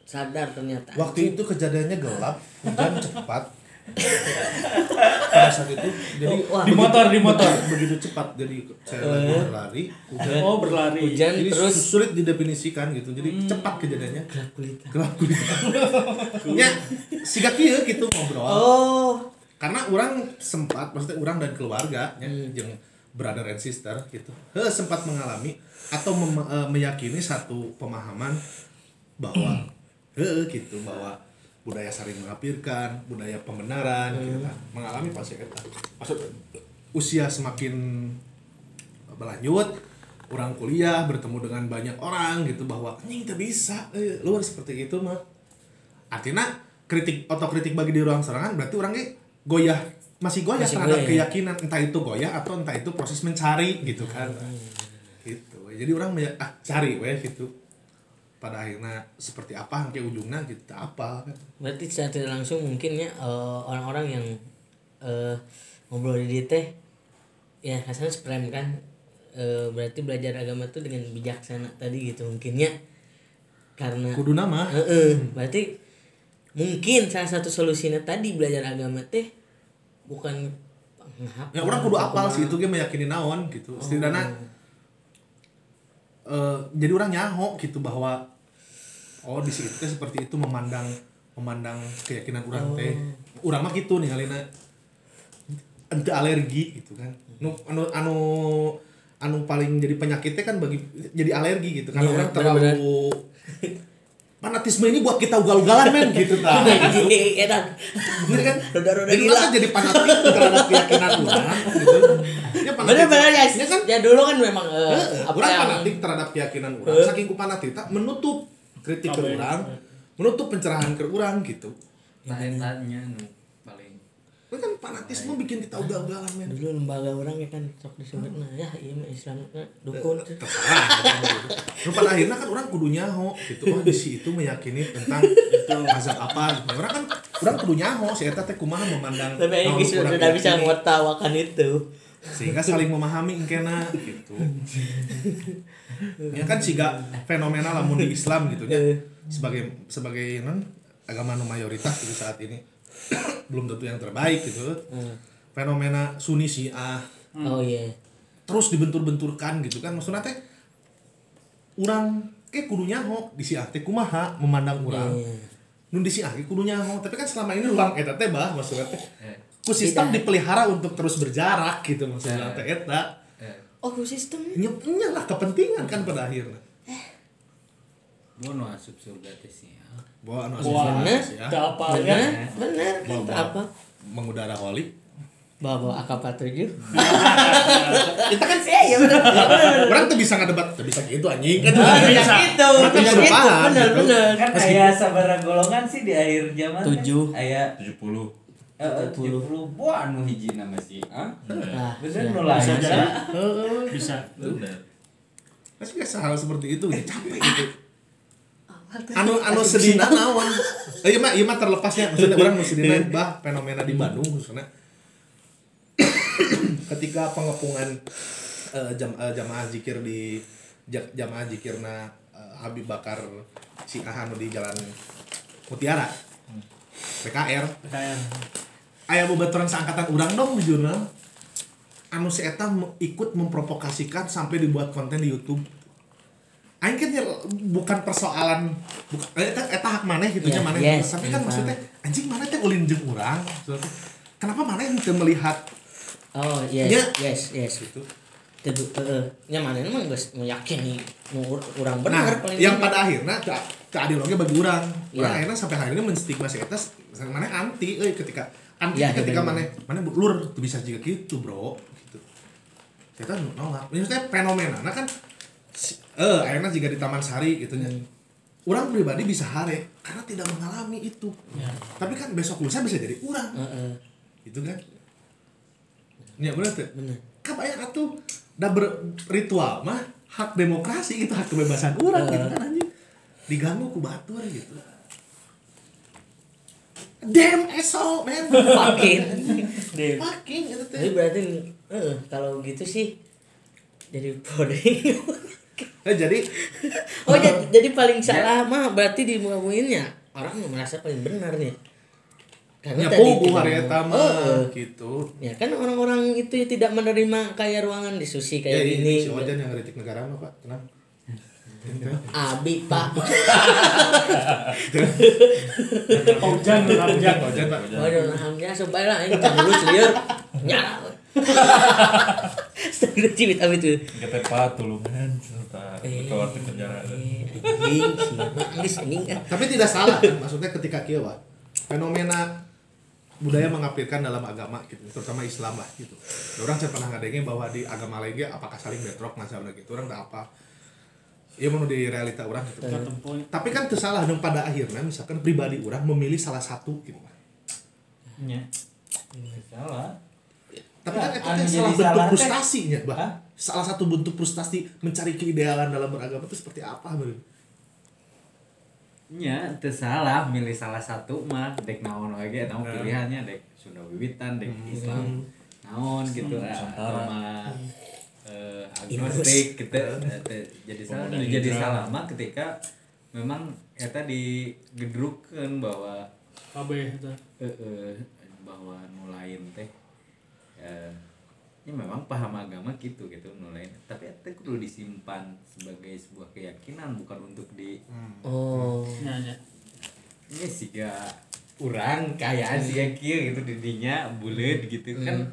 Sadar ternyata. waktu itu kejadiannya gelap hujan *laughs* cepat pada saat itu jadi Oh, wah. Di motor, di motor. begitu cepat jadi saya lagi berlari hujan Oh berlari. Hujan jadi terus sulit didefinisikan gitu jadi cepat kejadiannya gelap kulit. gelap kulit *laughs* ya siga kieu gitu ngobrol Oh. karena orang sempat maksudnya orang dan keluarga ya, yang brother and sister gitu heh, sempat mengalami atau mem- eh, meyakini satu pemahaman bahwa heh, gitu bahwa budaya saling mengapirkan budaya pembenaran gitu kan. Mengalami pasti eta maksud usia semakin berlanjut orang kuliah bertemu dengan banyak orang gitu bahwa anjing tak bisa eh, luar seperti itu mah. Artinya kritik otokritik bagi diri orang serangan berarti orangnya goyah masih goyah Masih terhadap goyah, ya? keyakinan entah itu goyah atau entah itu proses mencari gitu kan. Gitu. Jadi orang banyak ah cari weh gitu pada akhirnya seperti apa nanti ujungnya gitu apa kan. Berarti secara tidak langsung mungkin ya eh, orang-orang yang eh, ngobrol di teh ya kasarnya sprem kan? Eh, berarti belajar agama tuh dengan bijaksana tadi gitu mungkinnya karena kudu nama. Heeh, berarti mungkin salah satu solusinya tadi belajar agama teh bukan ya orang kudu apal sih itu dia meyakini naon gitu. Setidaknya eh, jadi orang nyaho gitu bahwa oh di situ teh seperti itu memandang memandang keyakinan orang teh orang mah gitu nih ngalina ente alergi gitu kan nu anu anu anu paling jadi penyakitnya kan bagi jadi alergi gitu karena Iya, orang terlalu *laughs* fanatisme ini buat kita ugal-ugalan men gitu *laughs* ta Edan. Bener kan? Roda-roda Jadi gila. kan jadi fanatik terhadap keyakinan orang gitu. Ya fanatik. Bener-bener ya, Ya kan? ya dulu kan memang eh, Heeh, apa orang yang fanatik terhadap keyakinan orang. Heeh. Saking ku fanatik tak menutup kritik ke ya? orang, menutup pencerahan ke orang gitu. Nah, etanya nu paling Itu kan fanatisme bikin kita ugal-ugalan men. dulu lembaga orang ya kan sok disebut nah ya iya mah Islam nah, dukun tuh. Terserah. gitu. Terus pada akhirnya kan orang kudu nyaho gitu. Oh di situ meyakini tentang itu mazhab apa. gitu. Orang kan orang kudu nyaho si eta teh kumaha memandang tapi yang naon sudah bisa yakini. mengetawakan itu sehingga saling memahami engkena gitu. Ya kan siga fenomena lamun di Islam gitu ya sebagai sebagai non agama nu mayoritas gitu saat ini. Belum tentu yang terbaik gitu. Fenomena Sunni Syiah. Oh iya. Terus dibentur-benturkan gitu kan. Maksudnya teh orang kayak kudu nyaho di Syiah teh kumaha memandang orang Iya. nun di Syiah ge kudu nyaho. Tapi kan selama ini ulang eta teh bah maksudnya teh. Eh, ku sistem Tidak. dipelihara untuk terus berjarak gitu maksudnya teh eta eh, oh sistem Nya, nya lah kepentingan kan pada akhirnya. gua nu asup surga teh sih ya. Bawa anu Wah, asosiasi ya. apa ya. benar benar kan apa Mengudara holi. bawa bawa AK-47 *laughs* Kita kan iya iya benar orang tuh bisa ngadebat, tuh bisa gitu anjing kan. Bisa. bisa gitu bisa gitu paham, benar gitu. benar kan aya sabaraha golongan sih di akhir zaman kan? Tujuh. aya 70 eh, eh, 70 buah anu hiji nama sih ah nah bener ya. nu lain Bisa jadi. Bisa. benar Masih biasa hal seperti itu, ya capek gitu. Anu anu sedina naon. Eh, iya mah iya mah terlepasnya maksudnya orang nu *laughs* sedina bah fenomena di Bandung khususnya. *coughs* Ketika pengepungan eh, jam eh, jamaah zikir di ja- jamaah zikirna eh, Habib Bakar si Ahanu di Jalan Mutiara. PKR. Kayak Aya bobaturan seangkatan urang dong di jurnal. Anu si Eta ikut memprovokasikan sampai dibuat konten di YouTube. Aing kan bukan persoalan bukan eta, eta hak maneh gitu Yeah, maneh. yes, Tapi kan maksudnya anjing maneh teh ulin jeung urang. Kenapa maneh teu melihat oh yes Ya. yes yes gitu? Tedu, eh, nya mana emang geus meyakini urang Nah, bener paling yang pada akhirnya ke, ke ideologi bagi urang. Urang Iya. akhirnya sampai hari ini menstigma si eta maneh anti euy ketika anti Iya, ketika bener. maneh maneh lur tuh bisa juga gitu, Bro. Gitu. Kita nolak. Maksudnya fenomena nah kan eh akhirnya juga di Taman Sari gitu nya. orang pribadi bisa hare karena tidak mengalami itu Ya. tapi kan besok lusa bisa jadi orang Heeh. gitu kan ya benar tuh kan banyak atuh udah berritual mah hak demokrasi itu hak kebebasan orang gitu kan anjing diganggu ku batur gitu damn asshole man Fucking. Fucking gitu Tapi teh berarti eh kalau gitu sih jadi poding. Eh, jadi oh jadi, jadi paling salah mah berarti di muka ya orang merasa paling benar nih. Karena ya tadi tidak eta Oh, mah eh. gitu Ya kan orang-orang itu tidak menerima kayak ruangan diskusi ya kayak ini gini. si Ojan yang ngeritik negara mah pak kenapa Abi pak. Hujan, hujan. Ojan pak Waduh, alhamdulillah supaya lah ini dulu liar. Nyala. Sudah cibit abi tuh. kita patulungan serta Eh. keluar ke penjara anjing ah. tapi tidak salah kan maksudnya ketika kia Wak, fenomena budaya mengapirkan dalam agama gitu terutama Islam lah gitu orang saya pernah ngadengin bahwa di agama lain ge apakah saling bentrok masalah gitu orang udah apa ya mau di realita orang gitu. Tempoy. tapi kan tersalah dong pada akhirnya misalkan pribadi orang memilih salah satu gitu. Ya. salah. Tapi Ya, kan itu anu teh jadi salah bentuk frustasinya bah salah satu bentuk frustasi mencari keidealan dalam beragama itu seperti apa menurut nya teu salah milih salah satu mah dek naon lagi naon pilihannya dek Sunda Wiwitan dek Islam naon gitu ah, sama eh, agnostik gitu Eh, jadi salah jadi salah mah ketika memang eta digedrukeun bahwa itu. eh, eh, bahwa nu lain teh eh, ya memang paham agama gitu gitu nu lain. Tapi eta kudu disimpan sebagai sebuah keyakinan bukan untuk di Oh. Ya, ya. ini sih gak orang kayak sih gitu didinya bulat gitu kan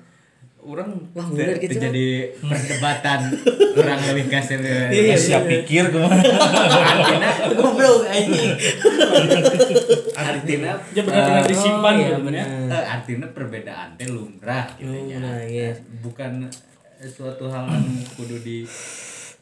orang Wah, bulet gitu. jadi perdebatan *laughs* orang lebih kasih Iya, siap pikir ke mana artinya Goblok anjing. artinya Ya benar-benar disimpan oh, gitu iya, kan ya. benar. eh, artinya perbedaan teh lumrah gitu ya Lumrah, iya. bukan eh, suatu hal yang kudu di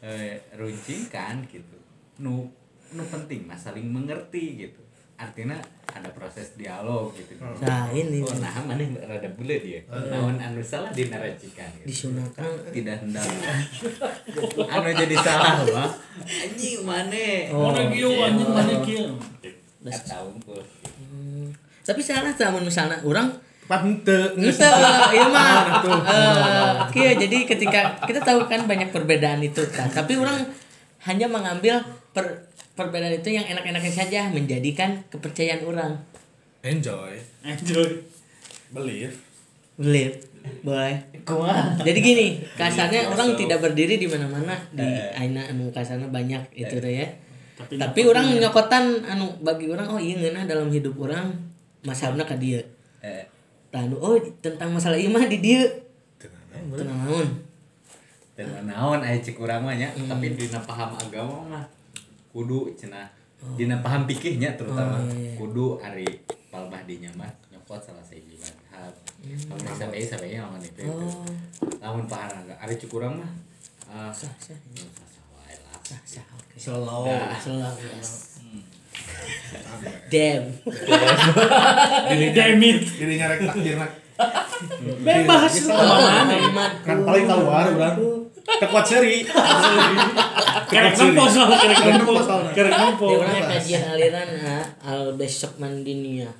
eh, runcingkan gitu nu nu penting mah saling mengerti gitu artinya ada proses dialog gitu Nah, ini oh nah mana rada bule dia naon anu salah dinarasikan gitu. disunahkan tidak hendak anu jadi salah mah anjing mana Oh. Mana kieu anjing mana kieu. tahu Hmm. Tapi salah sama misalnya orang Pante, Itu, iya mah. Eh, Oke, jadi ketika kita tahu kan banyak perbedaan itu, kan. tapi orang hanya mengambil per- perbedaan itu yang enak-enaknya saja menjadikan kepercayaan orang. enjoy, Enjoy. believe. Believe, boleh. Jadi gini, kasarnya orang tidak berdiri di mana-mana di aina anu kasarnya banyak itu teh ya. Tapi Tapi orang nyokotan anu bagi orang oh iya ngeunah dalam hidup orang masalahnya ka dieu. eh Tah anu, oh tentang masalah ieu mah di dieu. Tenang. Tenang naon. dan naon aya cek urang mah nya tapi dina paham agama mah kudu cenah dina paham pikirnya terutama Oh, iya, iya. kudu ari palbah dinya mah nyokot salah sahiji madhab lamun sampai sampai lamun itu itu Oh. lamun paham agama ari cek urang mah ah Sah, sah. ya, sah, sah wae lah. Sah, sah, oke. Slow. Slow, yes. Damn. Damn *laughs* it. Jadi nyarek takdir nak. *laughs* Bebas Iya, iya. ke mana Kan paling keluar urang. Tekuat seri. Kerek nempo soalnya kerek nempo. Kerek nempo. Dia kajian aliran ah, al besok mandinia.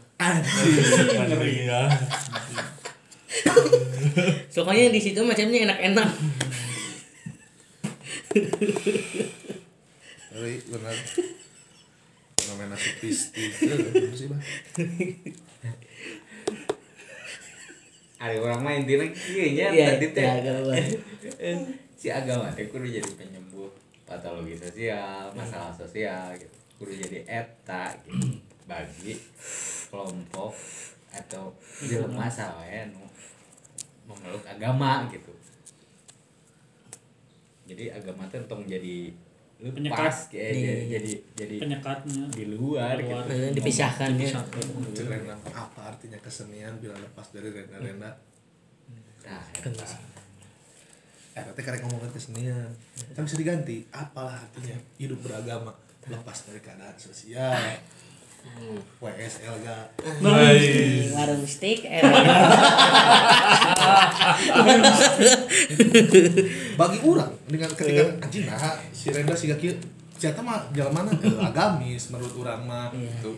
Iya. Soalnya di situ macamnya enak-enak. Seri benar. Fenomena supistik. *laughs* Itu sih, Bang. Ari urang mah intina kieu nya Iya, tadi teh. iya, agama. *laughs* si agama teh kudu jadi penyembuh patologi sosial, masalah sosial gitu. Kudu jadi eta gitu bagi kelompok atau jelema sawae nu memeluk agama gitu. Jadi agama teh tong jadi Penyekat. lepas kayak Iya, jadi, iya. jadi jadi Penyekatnya. di luar gitu. Luar. Eh, dipisahkan ya. Apa artinya kesenian bila lepas dari renda-renda? Nah, Kan eta. Eh, nanti karek ngomongin kesenian. Kan bisa diganti. Apalah artinya hidup beragama? lepas dari keadaan sosial WSL gak warung steak eh, bagi orang dengan ketika anjing nah si Renda si kaki ternyata mah jalan mana? Eh, agamis menurut orang mah. Iya. gitu.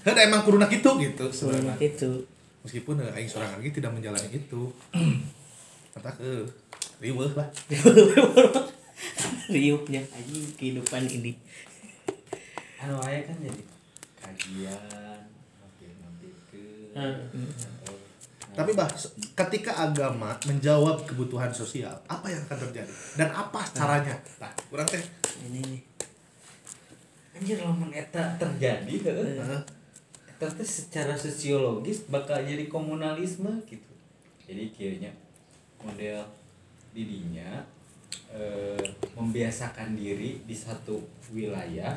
Kan emang kuruna gitu gitu sebenarnya sebenarnya. itu meskipun eh, aing seorang lagi tidak menjalani itu kata ke riweuh lah. *laughs* Riupnya aja kehidupan ini. Anu aya kan jadi kajian ke atau tapi bah ketika agama menjawab kebutuhan sosial apa yang akan terjadi? Dan apa caranya? Nah kurang teh. Ini anjir lamun eta terjadi Heeh. eta teh secara sosiologis bakal jadi komunalisme gitu. Jadi kayaknya model didinya eh, membiasakan diri di satu wilayah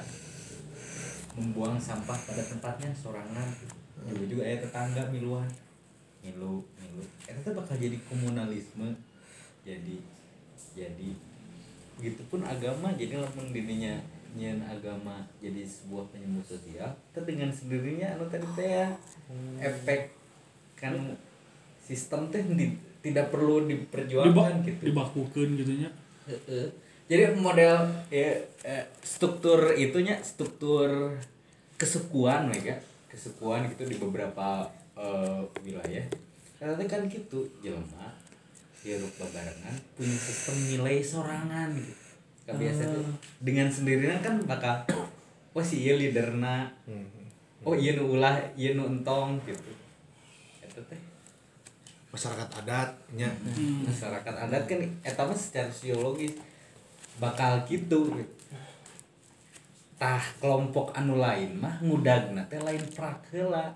membuang sampah pada tempatnya sorangan. Gitu. juga juga ya tetangga miluan. Milu milu. Itu tuh bakal jadi komunalisme. Jadi jadi begitupun agama jadi lamun dirinya nyen agama jadi sebuah penyembuh sosial itu dengan sendirinya anu tadi teh ya, efek kan sistem teh di- tidak perlu diperjuangkan gitu. dibakukan gitunya Heeh. Jadi model ya eh, struktur itunya struktur kesukuan mereka kesukuan gitu di beberapa eh, wilayah. Karena kan gitu jelema hirup babarengan punya sistem nilai sorangan gitu. Kebiasaan tuh dengan sendirinya kan bakal wah si ieu leaderna. Oh iya nu ulah, iya nu entong gitu. Eta teh masyarakat adatnya masyarakat adat kan eta mah secara sosiologis bakal gitu tah kelompok anu lain mah ngudagna teh lain prak heula.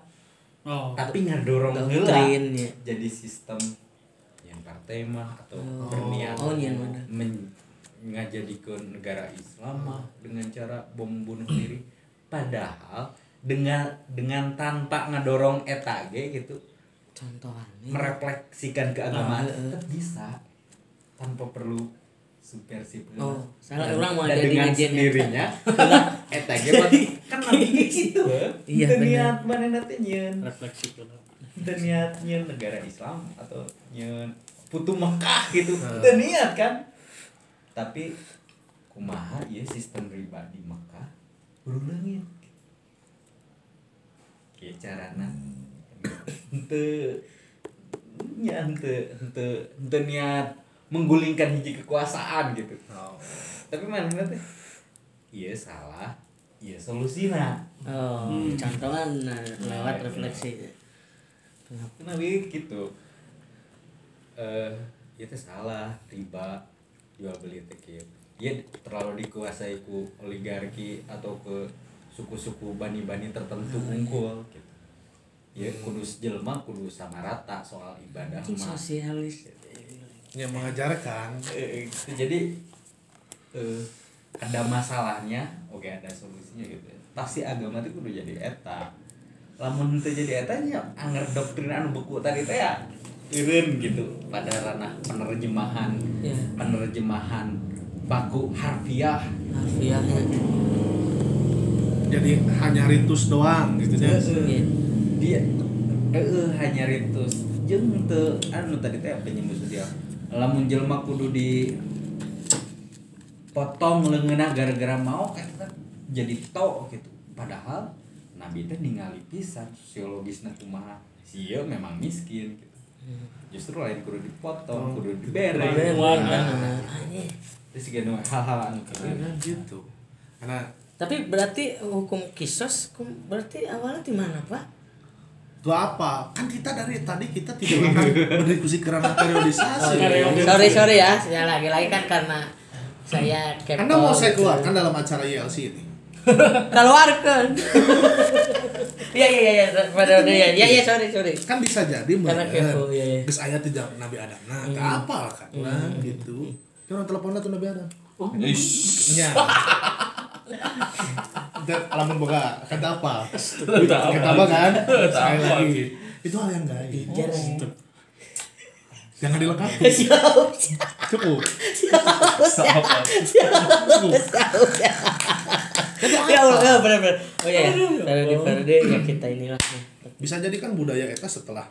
Oh. Tapi ngadorong heula. ya. jadi sistem yang partai mah atau Oh. berniat Oh, men- ngajadikeun negara Islam mah dengan cara bom bunuh diri. Padahal dengan dengan tanpa ngedorong eta ge gitu contohannya merefleksikan keagamaan Ah, tetap bisa. Tanpa perlu subversif. Oh, salah orang mau jadi dengan sendirinya eta ge mah kan nabi ge gitu. Iya, Teu niat manehna teh nyeun refleksi Teu niat nyeun negara Islam atau nyeun putu Mekah gitu. Teu niat kan? Tapi kumaha ieu sistem riba di Mekah berulangi Kieu carana? Henteu nya henteu henteu henteu niat menggulingkan hiji kekuasaan gitu. Tapi mana teh iya salah. Iya solusina oh Hmm. contohan nah, lewat refleksi. Kenapa gitu. Eh itu salah riba jual beli teh kieu Iya terlalu dikuasai ku oligarki atau ke suku-suku bani-bani tertentu unggul gitu. Ya kudus jelma kudu sama rata soal ibadah mah. sosialis yang mengajarkan. Eh, gitu. jadi eh, ada masalahnya oke ada solusinya gitu pasti agama itu kudu jadi eta. Lamun itu jadi eta nya anger doktrin anu buku tadi teh ya ireun gitu. Pada ranah penerjemahan ya penerjemahan baku harfiah. Harfiahnya jadi hanya ritus doang gitu ya. Dia eh hanya ritus jeung teu anu tadi teh penyembuh sosial lamun jelema kudu di potong leungeunna gara-gara mau eta jadi to gitu padahal nabi teh ningali pisan sosiologisna kumaha sia memang miskin gitu justru lain kudu dipotong kudu dibere Bener, Warna. bener. Anjir. terus gitu hal-hal anu gitu karena tapi berarti hukum kisos berarti awalnya di mana pak itu apa? Kan kita dari tadi kita tidak akan *laughs* berdiskusi kerana periodisasi. Sorry sorry ya. Saya lagi lagi kan karena saya kepo. Anda mau saya keluarkan dalam acara ILC ini? *laughs* Keluarkan. *laughs* Iya iya iya pada udah ya iya iya sorry sorry. Kan bisa jadi Karena kepo, iya, iya. Geus aya jam Nabi Adam. Nah hmm. apa kan urang gitu. Jangan telepon tuh Nabi Adam. Ish. nya alamun boga kata apa? Kata apa? kan? Sekali lagi. itu hal yang gaib Jarang. jangan dilengkapi. *laughs* Cukup. Apa? siap siap ya Allah ya benar benar oh ya periode periode ya kita inilah. Bisa jadi kan budaya eta setelah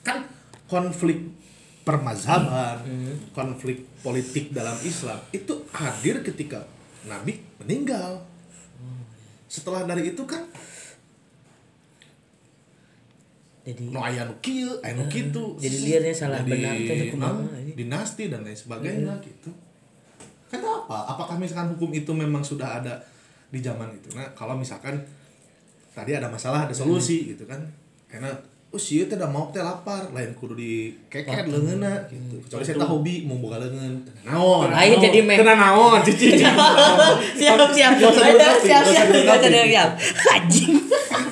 kan konflik permazhaban konflik politik dalam Islam itu hadir ketika Nabi meninggal setelah dari itu kan jadi no aya nu kieu aya nu kitu. Jadi liarnya salah Jadi, benar teh ini. dinasti dan lain sebagainya gitu. Kan apa? Apakah misalkan hukum itu memang sudah ada di zaman itu? Nah kalau misalkan tadi ada masalah ada solusi gitu kan. Karena oh sih teh mau teh lapar. Lain kudu di keket leungeunna gitu. Kecuali saya hobi mau boga leungeun naon. Ayo jadi meh. Teu naon cici *laughs* siap siap. Siap siap. siap. *laughs* Anjing.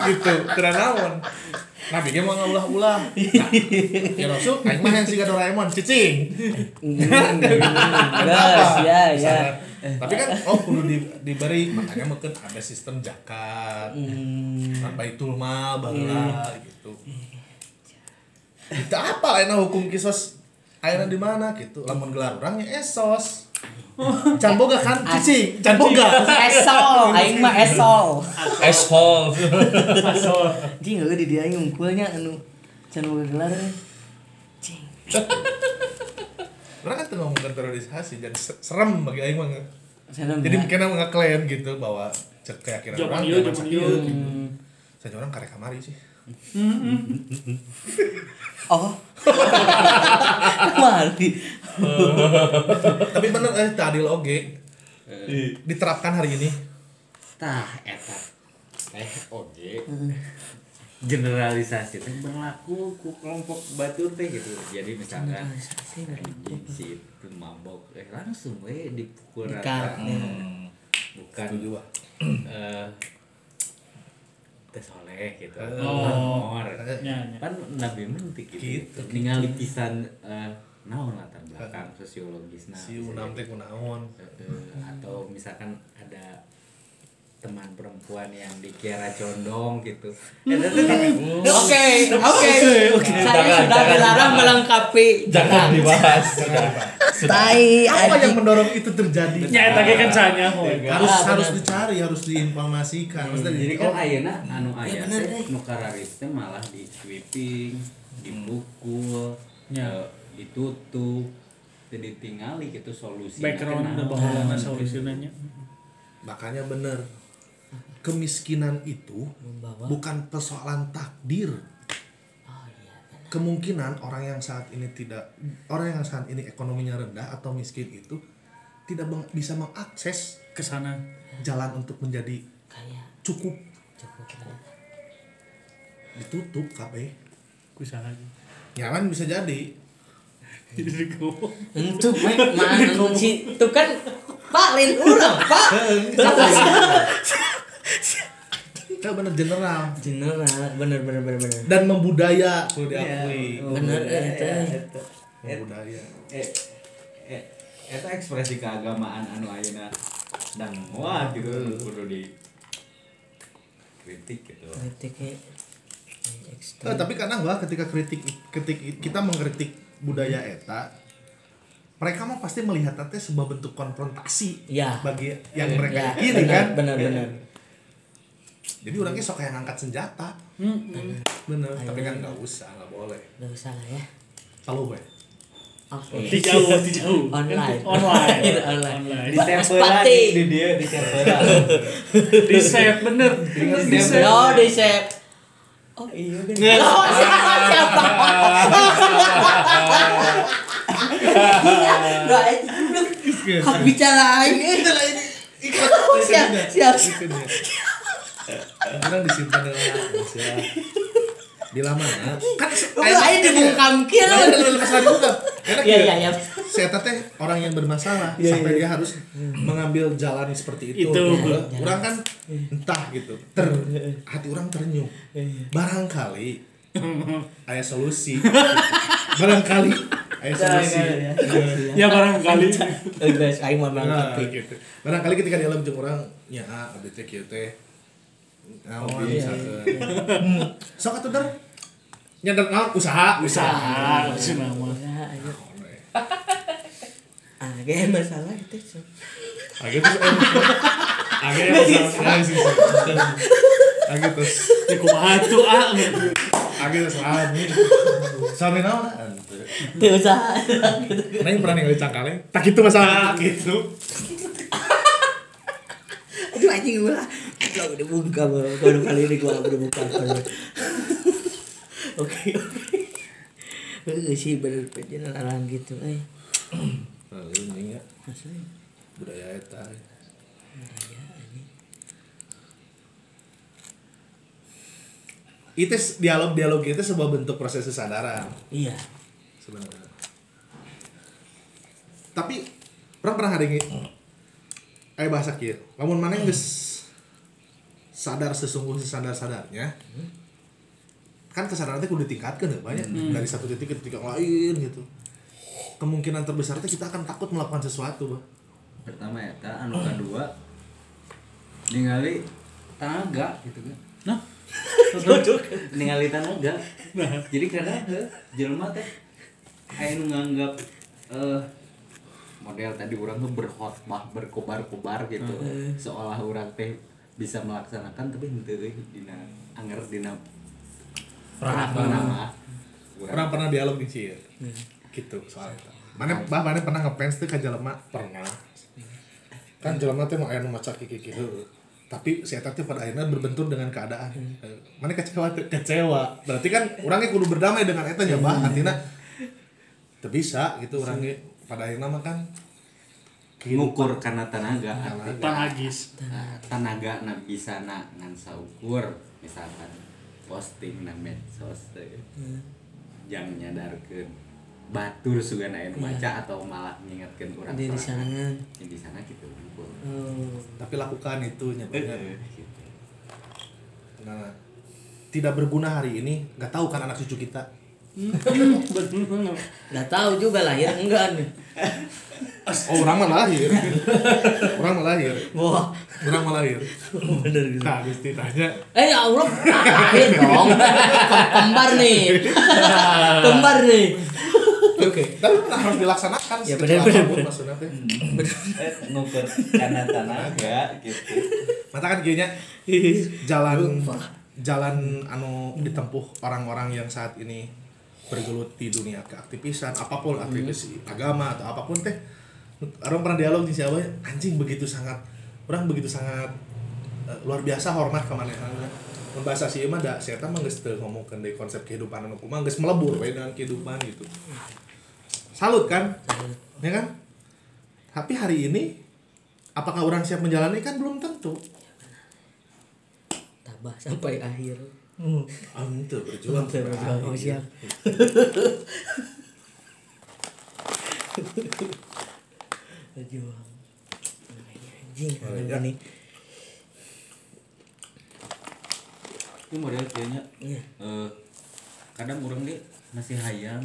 Gitu teu naon. Nabi ge mau ngaulah-ulah. Nah, ya Rasul, aing mah yang siga Doraemon, cicing. Gas, ya, ya. Misalnya, Tapi kan oh kudu di, diberi. Makanya mungkin ada sistem zakat. Hmm. Nah, Baitul mal baheula gitu. Itu apa lainnya hukum kisos ayeuna di mana gitu. Lamun gelar urangnya esos. Can boga kan cicing, can boga. esol aing mah esol Asshole. anjing eueuh di dia aing ngungkulnya anu can boga gelar anjing Orang kan tengah ngomongin terorisasi dan se- serem bagi aing mah. Jadi kena ngeklaim gitu bahwa cek keyakinan Zaman orang zaman ieu. gitu. Saya orang karek kamari sih. Oh. *laughs* Mari Tapi bener eh tadi oge diterapkan hari ini. tah eta. Eh oge. Generalisasi teh berlaku ku kelompok batur teh gitu. Jadi misalkan anjing si itu mabok eh langsung we dipukul rata. Ya. bukan eh teh soleh gitu Oh. Amor. Ya, ya. kan nabi mentik gitu, Gitu. ningali pisan eh naon latar belakang sosiologisna Si Unam teh kunaon. Eh, atau misalkan ada teman perempuan yang dikira condong gitu. Eh, itu kan- Oke, oke. oke. Saya sudah dilarang melengkapi. Jangan dibahas. Tai Apa yang mendorong itu terjadi? Ya, ge kan sanya oh. harus harus dicari, harus diinformasikan. Jadi oh, kan ayeuna anu Ya, aya nu malah di sweeping, dipukul, Ya. eh, ditutup, teu ditingali gitu solusi. background dan bahwa solusinya makanya bener kemiskinan itu Membawa. bukan persoalan takdir. Oh iya. Kemungkinan orang yang saat ini tidak orang yang saat ini ekonominya rendah atau miskin itu tidak meng- bisa mengakses ke sana. jalan untuk menjadi Kayak cukup cukup ditutup KB. Kusaha. Ya kan bisa jadi. Itu kan Pak urang, Pak. *laughs* Itu bener general General, bener bener bener bener. dan membudaya perlu diakui. Bener ya, eta. Membudaya. Eh, eh, eta ekspresi keagamaan anu ayeuna dan muat gitu kudu di kritik gitu. Kritiknya Eh, tapi kadang gua ketika kritik ketik kita mengkritik budaya eta mereka mah pasti melihat teh sebuah bentuk konfrontasi Ya. bagi yang Ya, mereka ini benar, kan Benar benar. Jadi orangnya sok kayak ngangkat senjata bener tapi kan nggak usah nggak boleh Gak usah lah ya. kalau gue Oke. Di jauh, di jauh. Online. Online. *laughs* Online. Online. Di tempelan Pasti. di dia di tempelan. Di save bener. Di save. Oh, di save. Oh iya bener. Oh, siapa? Siapa? Gak, itu Hak bicara ini. Siap, siap. Kadang disimpan dalam rahasia di lamanya kan Lu aja dibungkam kira. Karena Iya, gitu, iya, iya. saya teh orang yang bermasalah sampai dia harus mengambil jalan seperti itu. Itu. Gitu. Orang kan entah gitu, ter hati orang ternyuh. Barangkali ada solusi. Barangkali ada solusi. Ya barangkali. Eh guys, aing mah Nah, melengkapi. gitu. Barangkali ketika dia jeung orang nya ah abdi teh kieu teh. Nah, Oh, hobi iya, misalkan. Hmm, Sok atuh der. Nyadar naon usaha, Usaha. Si nama. Ah, *laughs* kayak masalah itu. Ah, gitu, eh, akhirnya selesai sih akhirnya terus Ya kumaha tuh ah. akhirnya sami sami naon Teu usah. Neng pernah ningali cangkale tak itu masalah gitu Aduh anjing gua. Gua udah buka baru kali ini gua udah buka. *laughs* Oke oke. Eh sih bener orang gitu eh. nah ini ya. Maksudnya budaya eta itu dialog dialog itu sebuah bentuk proses kesadaran. Iya. sebenarnya. Tapi orang pernah hari ini kayak bahasa kia namun mana yang geus sadar sesungguh sadar sadarnya kan kesadaran itu kudu ditingkatkan ya banyak. Dari satu titik ke titik yang lain gitu. Kemungkinan terbesar itu kita akan takut melakukan sesuatu bah pertama ya ta anu kedua ningali tenaga gitu kan. Nah, ningali tenaga. Jadi kadang heuh, jelema teh aya nu nganggap eh model tadi orang tuh berkhotbah berkobar-kobar gitu. Seolah orang teh bisa melaksanakan tapi henteu euy dina anger dina pernah orang pernah. dialog di sih gitu soal itu mana bah mana pernah ngefans tuh ke jelema? Pernah. Kan jelema tuh mau aya nu maca kiki kiki. Tapi si eta teh pada akhirnya berbentur dengan keadaan. Eh, mana kecewa kecewa. Berarti kan orangnya kudu berdamai dengan eta nya bah artinya teu bisa gitu orangnya. Pada akhirnya mah kan ngukur karena tenaga. Nah, tenaga na bisa na ngan saukur misalkan posting na medsos teh jang nyadarkeun batur sugan aya nu maca atau malah ngingetkeun urang Di sana. Ya, di sana gitu ngukur. Oh. tapi lakukan itu nya. Eh, gitu. nah tidak berguna hari ini nggak tahu kan anak cucu kita *laughs* Gak tahu juga lahir enggak nih. *laughs* oh orang mah lahir. *laughs* Orang mah lahir. Wah, orang mah lahir. Bener gitu. nah Gusti tanya Eh ya Allah, lahir dong. Kembar nih. *laughs* Kembar nih. Oke, tapi pernah harus dilaksanakan. Ya, sekecil bener, bener, maksudnya teh. Eh, ngukur karena tenaga gitu. Mata kan kayaknya jalan jalan anu ditempuh orang-orang yang saat ini bergelut di dunia keaktivisan apa pun aktivis agama atau apa pun teh orang pernah dialog di siapa anjing begitu sangat orang begitu sangat eh, luar biasa hormat ke manehna membahasa sih mah da saya mah geus teu ngomongkeun deui konsep kehidupan anu kumaha geus melebur we dengan kehidupan gitu. Salut kan? Ya kan? Tapi hari ini apakah orang siap menjalani? Kan belum tentu. Tabah sampai akhir. ah itu berjuang. Berjuang, sampai oh, akhir. *laughs* siap. Berjuang. Anjing, anjing iya. ini. itu model kayaknya Iya. eh, kadang orang deh masih hayang.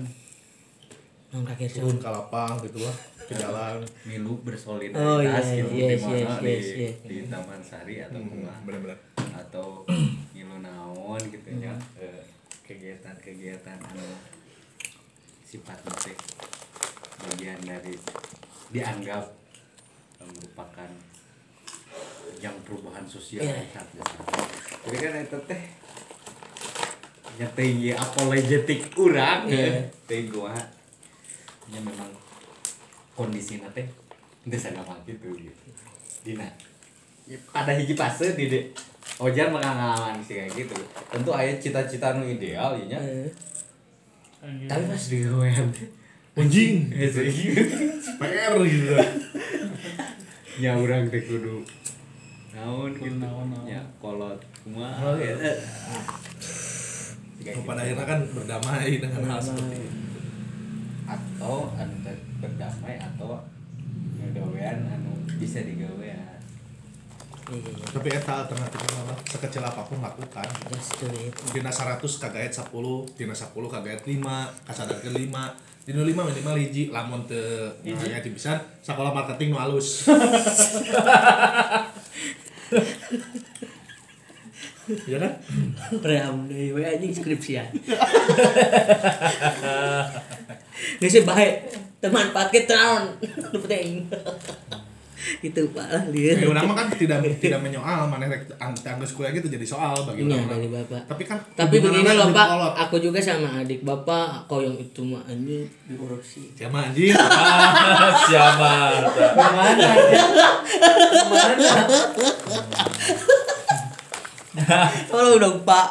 Nang kakek turun ke lapang gitu lah ke jalan. Milu bersolidaritas Oh, iya, gitu yes, di mana? yes, di, yes, di Taman Sari atau kumaha benar-benar atau *clears throat* ngilu naon gitu ya. Eh, kegiatan-kegiatan anu sifat teh bagian dari dianggap eh, merupakan yang perubahan sosial Iya. besar. Jadi kan itu teh yang tinggi apologetik urang Iya. ya teh gua nya memang kondisi teh teu sagama gitu gitu. Dina pada hiji fase di de Ojar mah ngalaman sih kayak gitu. Tentu aya cita-cita nu ideal ya nya. Eh, Tapi pas di anjing *laughs* eh. PR gitu nya urang teh kudu naon gitu naon, naon. nya kolot kumaha Oh, ya. Kayak pada akhirnya kan berdamai dengan hal seperti itu atau anu berdamai atau ngegawean anu bisa digawean iya, iya, iya. tapi eta alternatifnya apa sekecil apa pun lakukan Just do it. dina 100 kagaet 10 dina 10 kagaet 5 kasadarkeun 5 dina 5 minimal hiji lamun teu aya di pisan sekolah marketing nu alus *laughs* ya kan Ream deui we anjing skripsian. *laughs* Geus bae teman paket naon *laughs* penting. Itu pak lah dia Ya orang mah kan tidak tidak menyoal mana rek tangga kuliah gitu jadi soal bagi Iya, orang. bapak. Tapi kan tapi begini loh pak kolot. aku juga sama adik bapak kau yang itu mah anjir diurusi Siapa anjing? *laughs* Siapa? Gimana? Gimana? tolong dong pak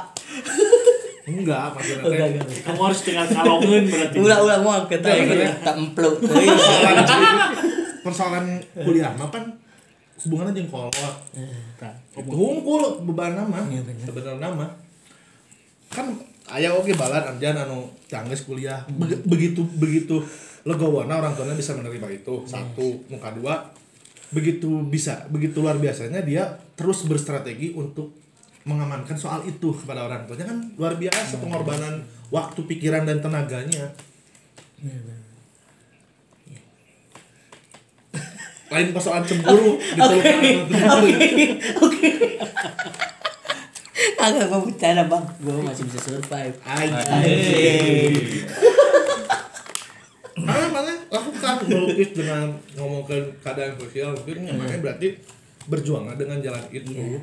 Enggak, maksudnya Enggak, enggak. Kamu harus tinggal kalongan berarti. ulah ulah mau angkat tak empluk. *laughs* persoalan kuliah mah kan hubungannya jeung kolot. Hungkul beban nama. Iya. Sebenarnya nama. Kan aya oge balan anjan anu cangges kuliah. Beg- begitu begitu legowana orang tuanya bisa menerima itu. Satu, muka dua begitu bisa begitu luar biasanya dia terus berstrategi untuk mengamankan soal itu kepada orang tuanya kan luar biasa pengorbanan waktu pikiran dan tenaganya lain persoalan cemburu gitu Oke, oke. Agak mau bercanda bang, gue masih bisa survive. Anjing. Mana mana lakukan melukis dengan ngomongkan keadaan sosial mungkin makanya berarti berjuang dengan jalan itu. Iya.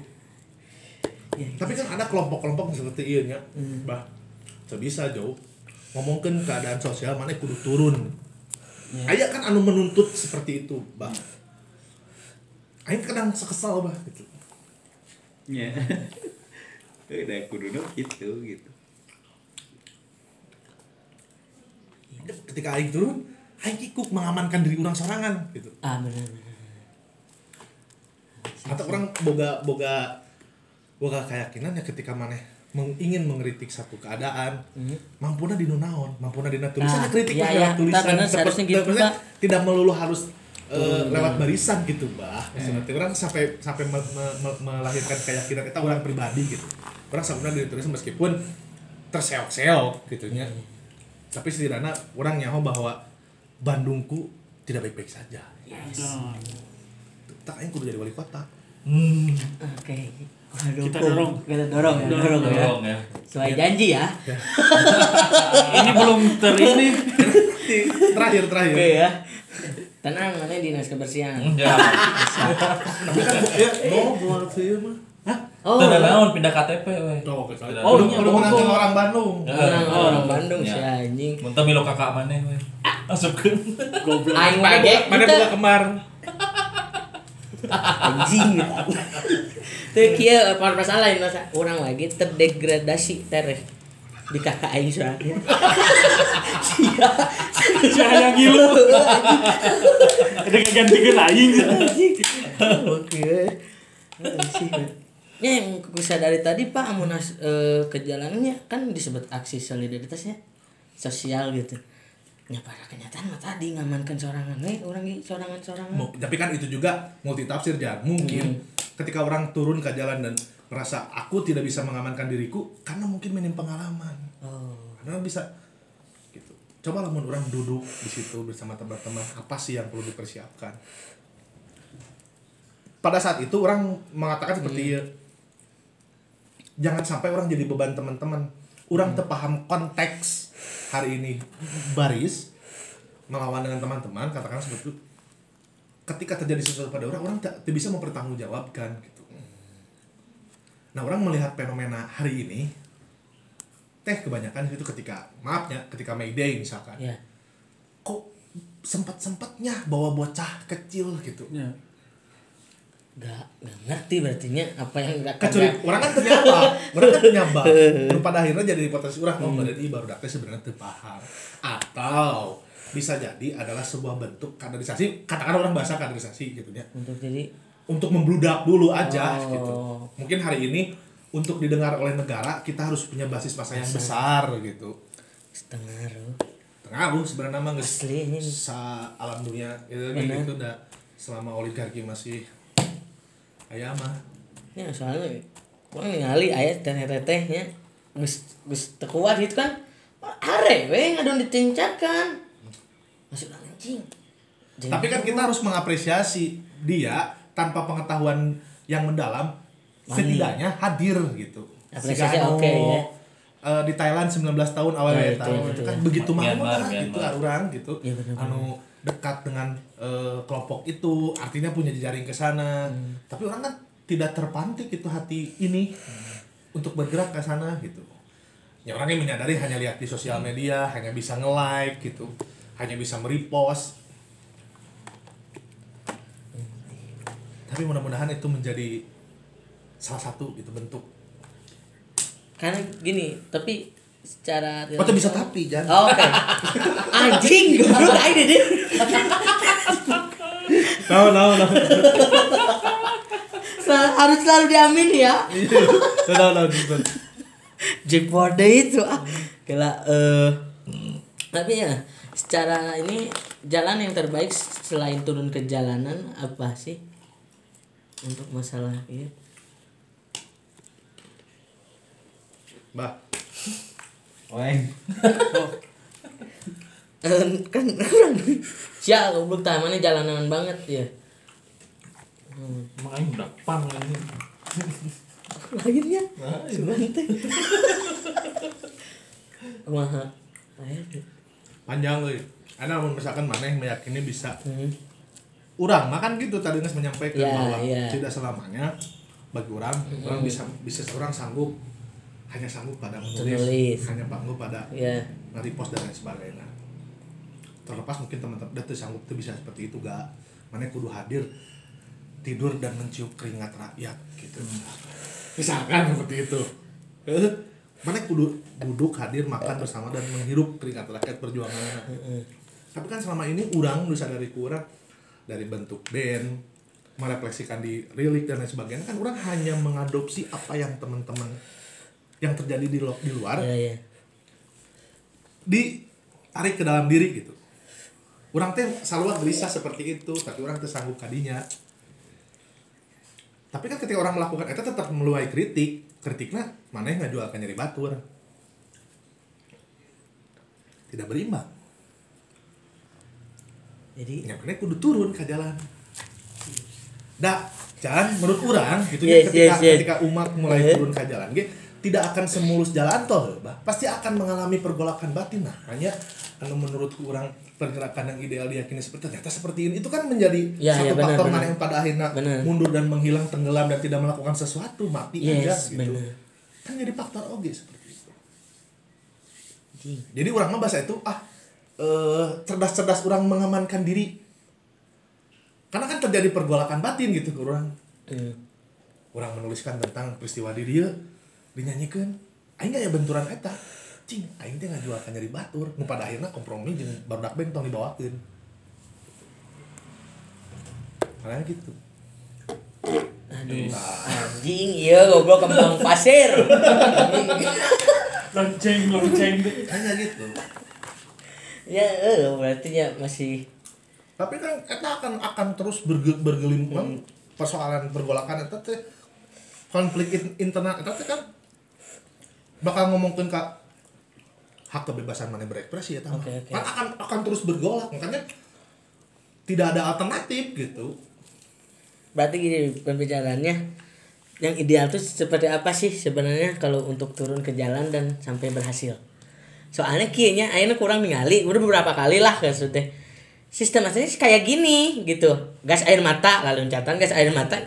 Tapi kan ada kelompok-kelompok seperti ini ya, bah sebisa jauh ngomongkan keadaan sosial mana kudu turun. Aya kan anu menuntut seperti itu, bah. Aing kadang sekesal bah gitu. *laughs* Ya. Udah kudu gitu gitu. Ketika Aing turun, Aing kikuk mengamankan diri orang sorangan gitu. Ah benar benar. atau orang boga boga boga keyakinan ya ketika maneh meng- ingin mengkritik satu keadaan mampuna di naon mampuna di tulisan Ah, ya kritik iya, iya. tulisan Tak, benar, Seperti- seharusnya gitu, maksudnya Pak. tidak melulu harus eh, lewat barisan gitu bah maksudnya teh orang sampai sampai me- me- me- melahirkan keyakinan kita orang pribadi gitu. Orang sebenarnya di tulisan meskipun terseok-seok gitunya tapi setidaknya orang nyaho bahwa Bandungku tidak baik-baik saja. Nah, tak aing kudu jadi wali kota. Oke. Waduh, Kita dorong. Kita dorong ya, dorong, ya. Dorong ya. Sesuai janji ya. ini belum ter ini. *laughs* terakhir terakhir. Oke ya. Tenang, mana dinas kebersihan. Ya. Tapi kan buat sih mah. Hah? Oh, Tidak naon pindah KTP we. Oh. Oh, udah iya, udah menangkan Bogor. orang Bandung. Oh, orang Bandung ya. si anjing. Muntah milo kakak mana we. Masukkeun. Goblok. Aing buka mana buka kemar. anjing. Teu kieu apa masalah lain masa urang lagi terdegradasi teres di kakak aing soalnya. Sia. Si hayang ngilu. Ada ganti aing. Oke. Ya yang ku sadari tadi Pak amun as- eh, ke jalannya kan disebut aksi solidaritasnya sosial gitu. Ya pada kenyataan mah tadi ngamankan sorangan we urang ge sorangan-sorangan. Mau- Tapi kan itu juga multi tafsir jangan mungkin ketika orang turun ke jalan dan merasa aku tidak bisa mengamankan diriku karena mungkin minim pengalaman. Oh. Karena bisa gitu. Coba lah orang duduk di situ bersama teman-teman apa sih yang perlu dipersiapkan. Pada saat itu orang mengatakan seperti ya, jangan sampai orang jadi beban teman-teman. Orang terpaham konteks hari ini baris melawan dengan teman-teman katakan seperti itu. Ketika terjadi sesuatu pada orang, orang tak bisa mempertanggungjawabkan gitu. Nah orang melihat fenomena hari ini, teh kebanyakan itu ketika maafnya ketika May Day misalkan, Ya. kok sempat-sempatnya bawa bocah kecil gitu. Ya. Gak, gak ngerti berartinya apa yang gak Kecuri, orang kan ternyata, *laughs* orang kan ternyata, Lalu pada akhirnya jadi potensi orang mau dari baru daknya sebenarnya terpaham. Atau bisa jadi adalah sebuah bentuk kaderisasi, katakan orang bahasa kaderisasi gitu ya. untuk jadi untuk membludak dulu aja Oh. gitu. Mungkin hari ini untuk didengar oleh negara kita harus punya basis masa yang besar gitu. setengah ruh. Pengaruh sebenarnya mah Asli ini. sa alam dunia itu Bener. gitu udah selama oligarki masih aya mah. Ya soalnya Wah ningali ayat teteh-tetehnya Gus gus tekuat gitu kan Are we ngadon ditincakan Masuk anjing Tapi kan kita harus mengapresiasi dia tanpa pengetahuan yang mendalam Wani. setidaknya hadir gitu. Apresiasi anu- oke ya. eh, di Thailand 19 tahun Ya, awalnya itu, tahun itu, kan ya. begitu mahal Myanmar, gitu orang gitu Iya, benar-benar. anu dekat dengan eh, kelompok itu artinya punya jejaring ke sana Hmm. tapi orang kan tidak terpantik itu hati ini untuk bergerak ke sana gitu ya orang yang menyadari hanya lihat di sosial media hanya bisa nge-like gitu hanya bisa merepost tapi mudah-mudahan itu menjadi salah satu gitu bentuk. Karena gini tapi secara oh itu bisa tapi jangan Oh, oke. Anjing goblok aja deh tahu tahu tahu Sel- harus selalu diamin ya. Tahu tahu tahu jackpot deh itu ah. Kira eh tapi ya secara ini jalan yang terbaik selain turun ke jalanan apa sih untuk masalah ini bah *laughs* Weng. Eh, kan orang siapa goblok tamannya jalanan banget ya hmm. makanya udah pang ini lainnya Subante Kumaha Aya tuh. panjang loh karena misalkan mana yang meyakini bisa Hmm. Orang makan gitu tadi Nes menyampaikan Ya, bahwa ya. tidak selamanya bagi orang orang bisa bisa seorang sanggup hanya sanggup pada menulis, Menulis. hanya sanggup pada ya nge-repost dan lain sebagainya. Terlepas mungkin teman-teman tuh sanggup tuh bisa seperti itu gak mana kudu hadir tidur dan mencium keringat rakyat gitu. Misalkan seperti itu. Eh, mana kudu duduk hadir makan bersama dan menghirup keringat rakyat perjuangan tapi kan selama ini orang bisa dari kurang dari bentuk band merefleksikan di lirik dan lain sebagainya kan orang hanya mengadopsi apa yang teman-teman yang terjadi di, lo- di luar ya ya ditarik ke dalam diri gitu. Orang teh selalu gelisah seperti itu tapi orang teh sanggup kadinya. Tapi kan ketika orang melakukan itu tetap meluai kritik. Kritiknya mana yang ngajualkan nyari batur. Tidak berimbang jadi ya mana kudu turun ke jalan dah jangan menurut orang gitu Yes, ya ketika yes, yes. ketika umat mulai Eh. turun ke jalan ge, tidak akan semulus jalan tol bah. pasti akan mengalami pergolakan batin nah hanya anu menurut orang pergerakan yang ideal diyakini seperti ternyata seperti ini itu kan menjadi Ya, satu ya, benar, faktor benar. mana yang pada akhirnya Benar. mundur dan menghilang tenggelam dan tidak melakukan sesuatu mati aja yes gitu benar kan jadi faktor oge seperti itu Anjing. jadi orang mah bahasa itu ah eh, cerdas-cerdas orang mengamankan diri. Karena kan terjadi pergolakan batin gitu ke orang. Hmm. orang menuliskan tentang peristiwa di dia dinyanyikan. Aing gak ya benturan eta. Cing aing teh ngajualkan nyari batur. Nu pada akhirnya kompromi jeung barudak band tong dibawakeun. Karena gitu. Aduh anjing iya goblok kembang pasir. *laughs* Lonceng lonceng. Hanya gitu ya eh berarti ya masih tapi kan eta akan akan terus berge, bergelimang persoalan pergolakan eta teh konflik in- internal eta teh kan bakal ngomongkeun ka hak kebebasan mana berekspresi ya Oke, oke. kan akan akan terus bergolak makanya tidak ada alternatif gitu. Berarti gini pembicaraannya yang ideal tuh seperti apa sih sebenarnya kalau untuk turun ke jalan dan sampai berhasil soalnya kayaknya akhirnya kurang ningali udah beberapa kali lah teh. Sistem aslinya kayak gini gitu. Gas air mata lalu loncatan gas air mata.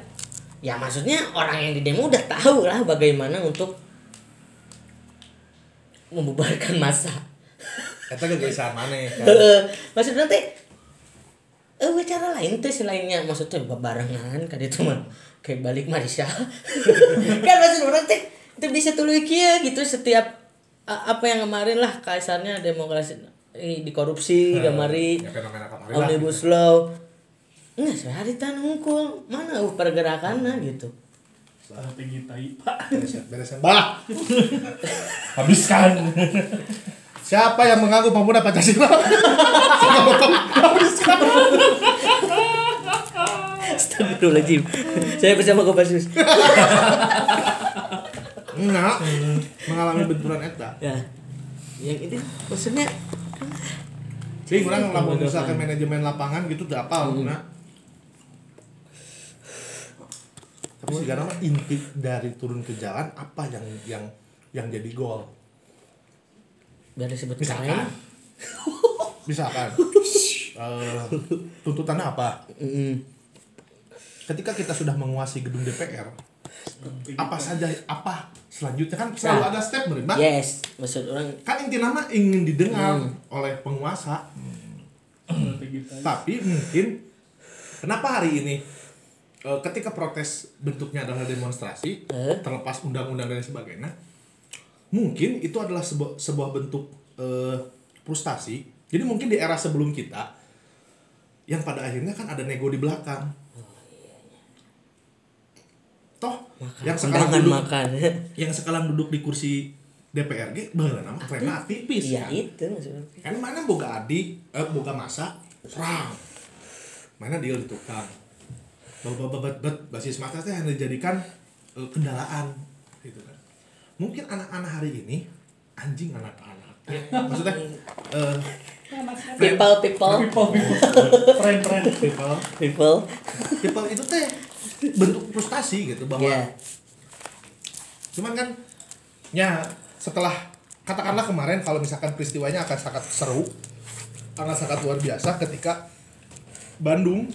Ya maksudnya orang yang di demo udah tahu lah bagaimana untuk membubarkan masa eta kegelisahan mana kan Heeh. maksudnya teh eh we cara lain tuh selainnya maksudnya barengan kan itu mah kayak balik Malaysia. *laughs* Kan maksud orang teh itu bisa tulis kia gitu setiap apa yang kemarin lah kasarnya demokrasi eh, dikorupsi kamari ya omnibus law. Nggak sehari tan hungkul mana uh pergerakannya gitu. Tinggi tai pak. Beresan bah! *laughs* Habiskan. *laughs* Siapa yang mengaku pemuda pancasila? Astagfirullahaladzim. Saya bersama Kopassus *laughs* enggak. Mengalami benturan eta. Ya. Yang ini maksudnya Jadi orang lamun misalkan manajemen lapangan gitu udah apa nah. Tapi sekarang mah inti dari turun ke jalan apa yang yang yang jadi goal. biar disebut misalkan. *laughs* misalkan. *laughs* Eh, tuntutannya apa? Mm-mm. ketika kita sudah menguasai gedung DPR apa saja apa selanjutnya? Kan selalu Nah. ada step menerima yes maksud orang kan inti nama ingin didengar oleh penguasa. Tapi mungkin kenapa hari ini eh, ketika protes bentuknya adalah demonstrasi Eh? terlepas undang-undang dan sebagainya mungkin itu adalah sebuah sebuah bentuk eh, frustasi. Jadi mungkin di era sebelum kita yang pada akhirnya kan ada nego di belakang toh yang sekarang duduk makan. *laughs* yang sekarang duduk di kursi DPRG baheula nama krena tipis. Iya. Kan itu maksudnya. Kan mana boga adik eh, boga masa serang mana dia di tukang. Babat babat bat basis mata teh hanya dijadikan eh, kendaraan gitu kan. Mungkin anak-anak hari ini anjing anak-anak. Ya, maksudnya *laughs* eh, people people. People people. *laughs* Tren tren people. People. People itu teh bentuk frustasi gitu bahwa ya cuman kan ya setelah katakanlah kemarin kalau misalkan peristiwanya akan sangat seru akan sangat luar biasa ketika Bandung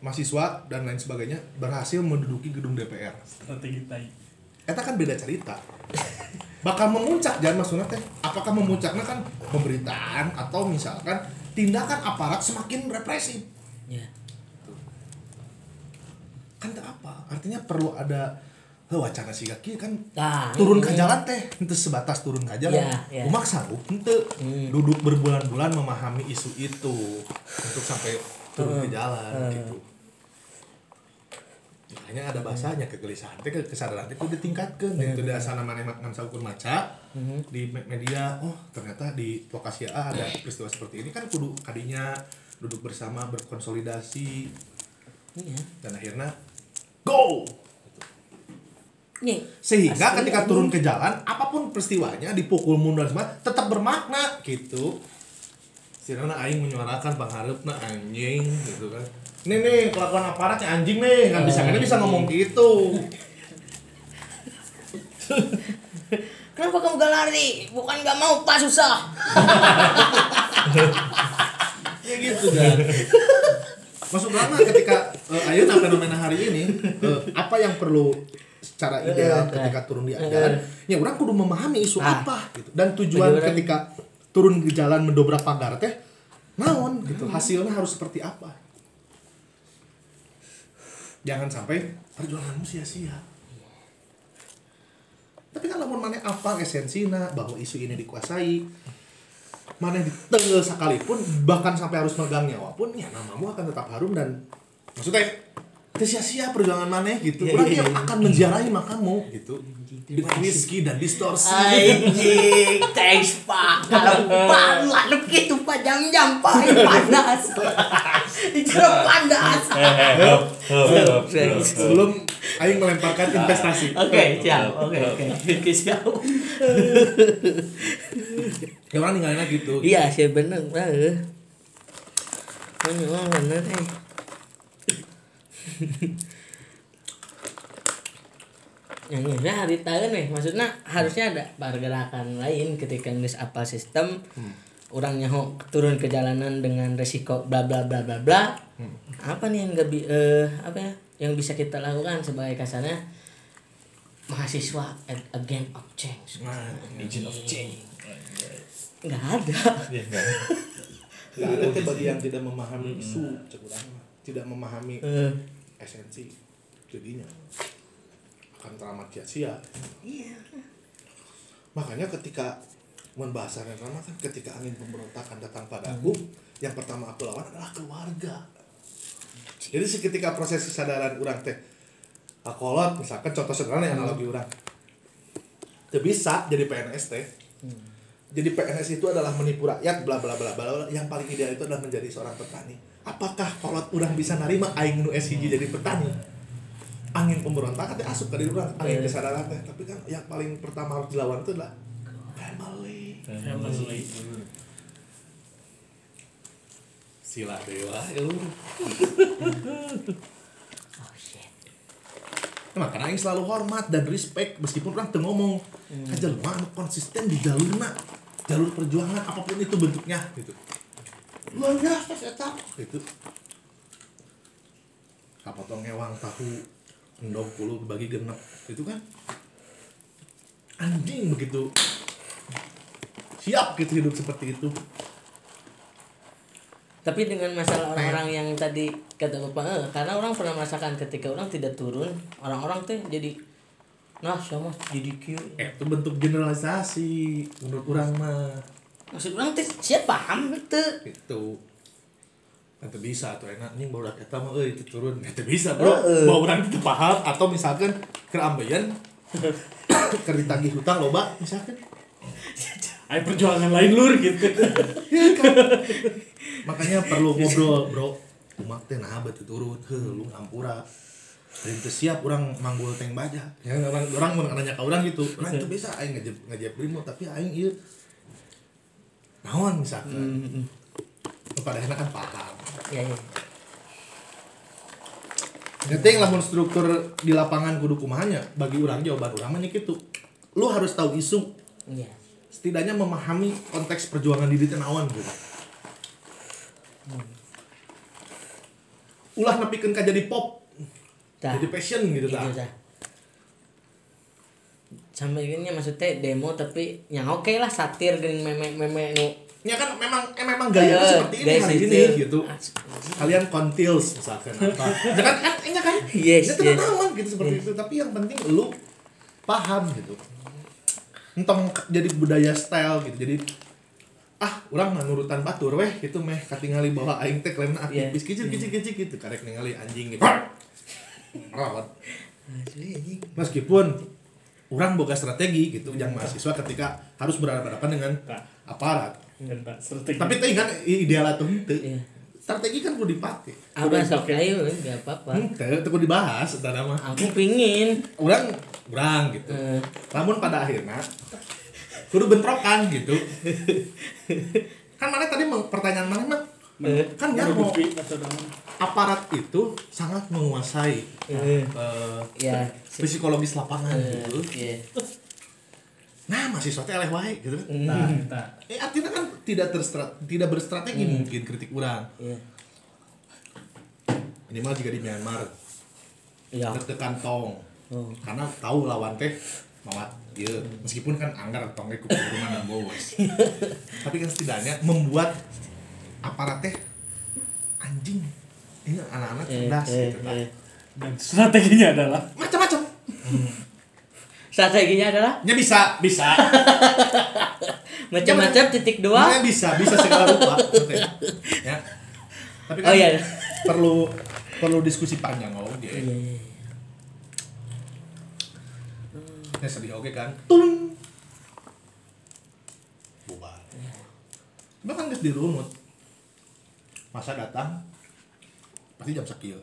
mahasiswa dan lain sebagainya berhasil menduduki gedung DPR. strategi tai Eta kan beda cerita. Bakal memuncak jangan maksudnya teh. Apakah memuncaknya kan pemberitaan atau misalkan tindakan aparat semakin represif? ya Kan teu apa? Artinya perlu ada wacana si kaki kan Nah, turun ke ini. jalan teh itu sebatas turun ke jalan Iya, iya. umak sanggup ente Hmm. duduk berbulan-bulan memahami isu itu untuk sampai turun ke jalan Hmm. gitu makanya ada bahasanya kegelisahan teh kesadaran teh kudu ditingkatkeun Hmm. gitu da asana maneh ngan saukur maca di me- media oh ternyata di lokasi A ada peristiwa seperti ini kan kudu kadinya duduk bersama berkonsolidasi iya dan akhirnya go! Nih sehingga Asli, ketika turun ke jalan apa pun peristiwanya dipukul mundur semua tetap bermakna gitu. Sirana aing menyuarakan pengharapna anjing gitu kan. Nih nih kelakuan aparatnya anjing nih. Kan bisa kan bisa ngomong gitu. *laughs* Kenapa kamu gak lari? Bukan gak mau pak susah. *laughs* Ya gitu kan *laughs* masuk lama ketika uh, ayo fenomena hari ini eh, apa yang perlu secara ideal Eh, ketika turun di jalan ya orang kudu memahami isu Ah. apa gitu. Dan tujuan ketika turun di jalan mendobrak pagar teh naon gitu. Hasilnya harus seperti apa? Jangan sampai perjuanganmu sia-sia. Tapi kan lamun mana apa esensinya bahwa isu ini dikuasai mana ditegel sekalipun bahkan sampai harus megang nyawa pun ya namamu akan tetap harum dan maksudnya sia-sia perjuangan mana gitu Iya, orang iya, yang iya. akan menziarahi makamu gitu whisky dan distorsi Anjing, thanks pak. Kalau pak, lu anu gitu pak jam-jam pak, panas. *laughs* Dicerap panas. sebelum aing melemparkan investasi Oke, siap. Oke, oke. Oke, siap. *laughs* ya orang ninggalinnya gitu Iya, sih bener, Pak. Memang bener, eh. *laughs* yang ini hari tahun nih maksudnya harusnya ada pergerakan lain ketika nggak apa sistem. Orang nyaho turun ke jalanan dengan resiko bla bla bla bla bla. Apa nih yang nggak bi eh, apa ya yang bisa kita lakukan sebagai kasarnya? Mahasiswa a- agent of change. Nah, agent of change. Nggak ada. Iya, enggak. nggak ada bagi yang tidak memahami isu mah. tidak memahami Eh, esensi jadinya. Akan teramat sia-sia iya. Makanya ketika membahasanya nama kan ketika angin pemberontakan datang padaku yang pertama aku lawan adalah keluarga. Jadi seketika proses kesadaran orang teh akolot misalkan contoh sederhana yang analogi orang. Bisa jadi PNS teh jadi PNS itu adalah menipu rakyat bla bla bla bla bla. yang paling ideal itu adalah menjadi seorang petani. Apakah kolot orang bisa narima aing nu SHG jadi petani? Angin pemberontakan teh asup ke diri orang angin Eh. kesadaran teh. Tapi kan yang paling pertama harus dilawan itu adalah family. Family. Sila dewa Nah, *laughs* makanya aing selalu hormat dan respect meskipun orang tuh ngomong Hmm. jelema anu konsisten di jalurna jalur perjuangan apa pun itu bentuknya gitu. Luar biasa eta gitu. Kapotong ewang tahu endog kulu bagi genep itu kan? Anjing begitu. Siap gitu hidup seperti itu tapi dengan masalah orang-orang yang tadi kata bapak eh, karena orang pernah merasakan ketika orang tidak turun orang-orang tuh jadi nah sama jadi Q eh itu bentuk generalisasi menurut orang mah. Maksud orang tuh siapa paham itu itu. Nanti bisa tuh enak nih baru kita mah euy itu turun. Nanti bisa bro. Heeh. bawa orang itu paham atau misalkan kerambayan *coughs* keur ditagih hutang loba misalkan. Ayo perjuangan lain lur gitu. *laughs* Iya kan? makanya perlu ngobrol bro. Umat teh nah batu turun heh lu ngampura. Dan teu siap orang manggul teng baja ya orang orang mau nanya ke orang gitu. Orang itu bisa aing ngejep ngejep primo tapi aing ieu naon misalkan. Pada enak kan paham. Ya ya Ngeting lamun struktur di lapangan kudu kumahanya bagi orang jawaban orang mah kitu. Lu harus tahu isu, iya. Setidaknya memahami konteks perjuangan diri teh naon gitu. Ulah nepikeun ka jadi pop, Tah. jadi passion gitu Gitu, tah. tah. sampai gini maksudnya demo tapi yang oke lah satir gini meme meme nu Ya kan memang eh, memang gaya Eh, seperti ini hari ini gitu. Kalian kontils misalkan apa. *laughs* Ya kan kan ini kan. Yes, ya yes. naon gitu seperti itu, tapi yang penting lu paham gitu. Entong jadi budaya style gitu. Jadi ah orang mah nurutan batur weh gitu meh katingali bahwa aing teh klaimna Iya. aktivis kicil kicil kicil gitu. Karek ningali anjing gitu. Rawat. Meskipun orang boga strategi gitu yang mahasiswa ketika harus berhadapan dengan Nah, aparat. Strategi. tapi teh kan ideal atau Iya. strategi kan kudu dipake. Apa sok ayo enggak apa-apa. Henteu teu kudu dibahas eta mah aku pingin. Urang urang gitu. Namun pada akhirnya kudu bentrokan gitu. Kan mana tadi pertanyaan mana mah kan ya mau aparat itu sangat menguasai Eh. eh, ya psikologis lapangan Eh, gitu. iya. nah mahasiswa teh eleh wae gitu Nah, nah. eh artinya kan tidak terstrat tidak berstrategi mungkin kritik urang Iya. minimal jika di Myanmar. Iya. deg-degan tong. Oh. karena tahu lawan teh mawat iya. Meskipun kan anggar tong ku rumah dan bos tapi kan setidaknya membuat aparat teh anjing. Ini anak-anak Eh, cerdas eh, gitu kan. eh. Dan strateginya adalah? Macam-macam. Strateginya adalah? Ya bisa. Bisa. *laughs* Macam-macam titik dua. Ya, bisa bisa segala rupa ya. Tapi kan Oh, iya. perlu perlu diskusi panjang oh dia. Iya, iya, iya. ya sedih oke kan? Tung bubar. Bahkan geus dirunut masa datang pasti jam sekian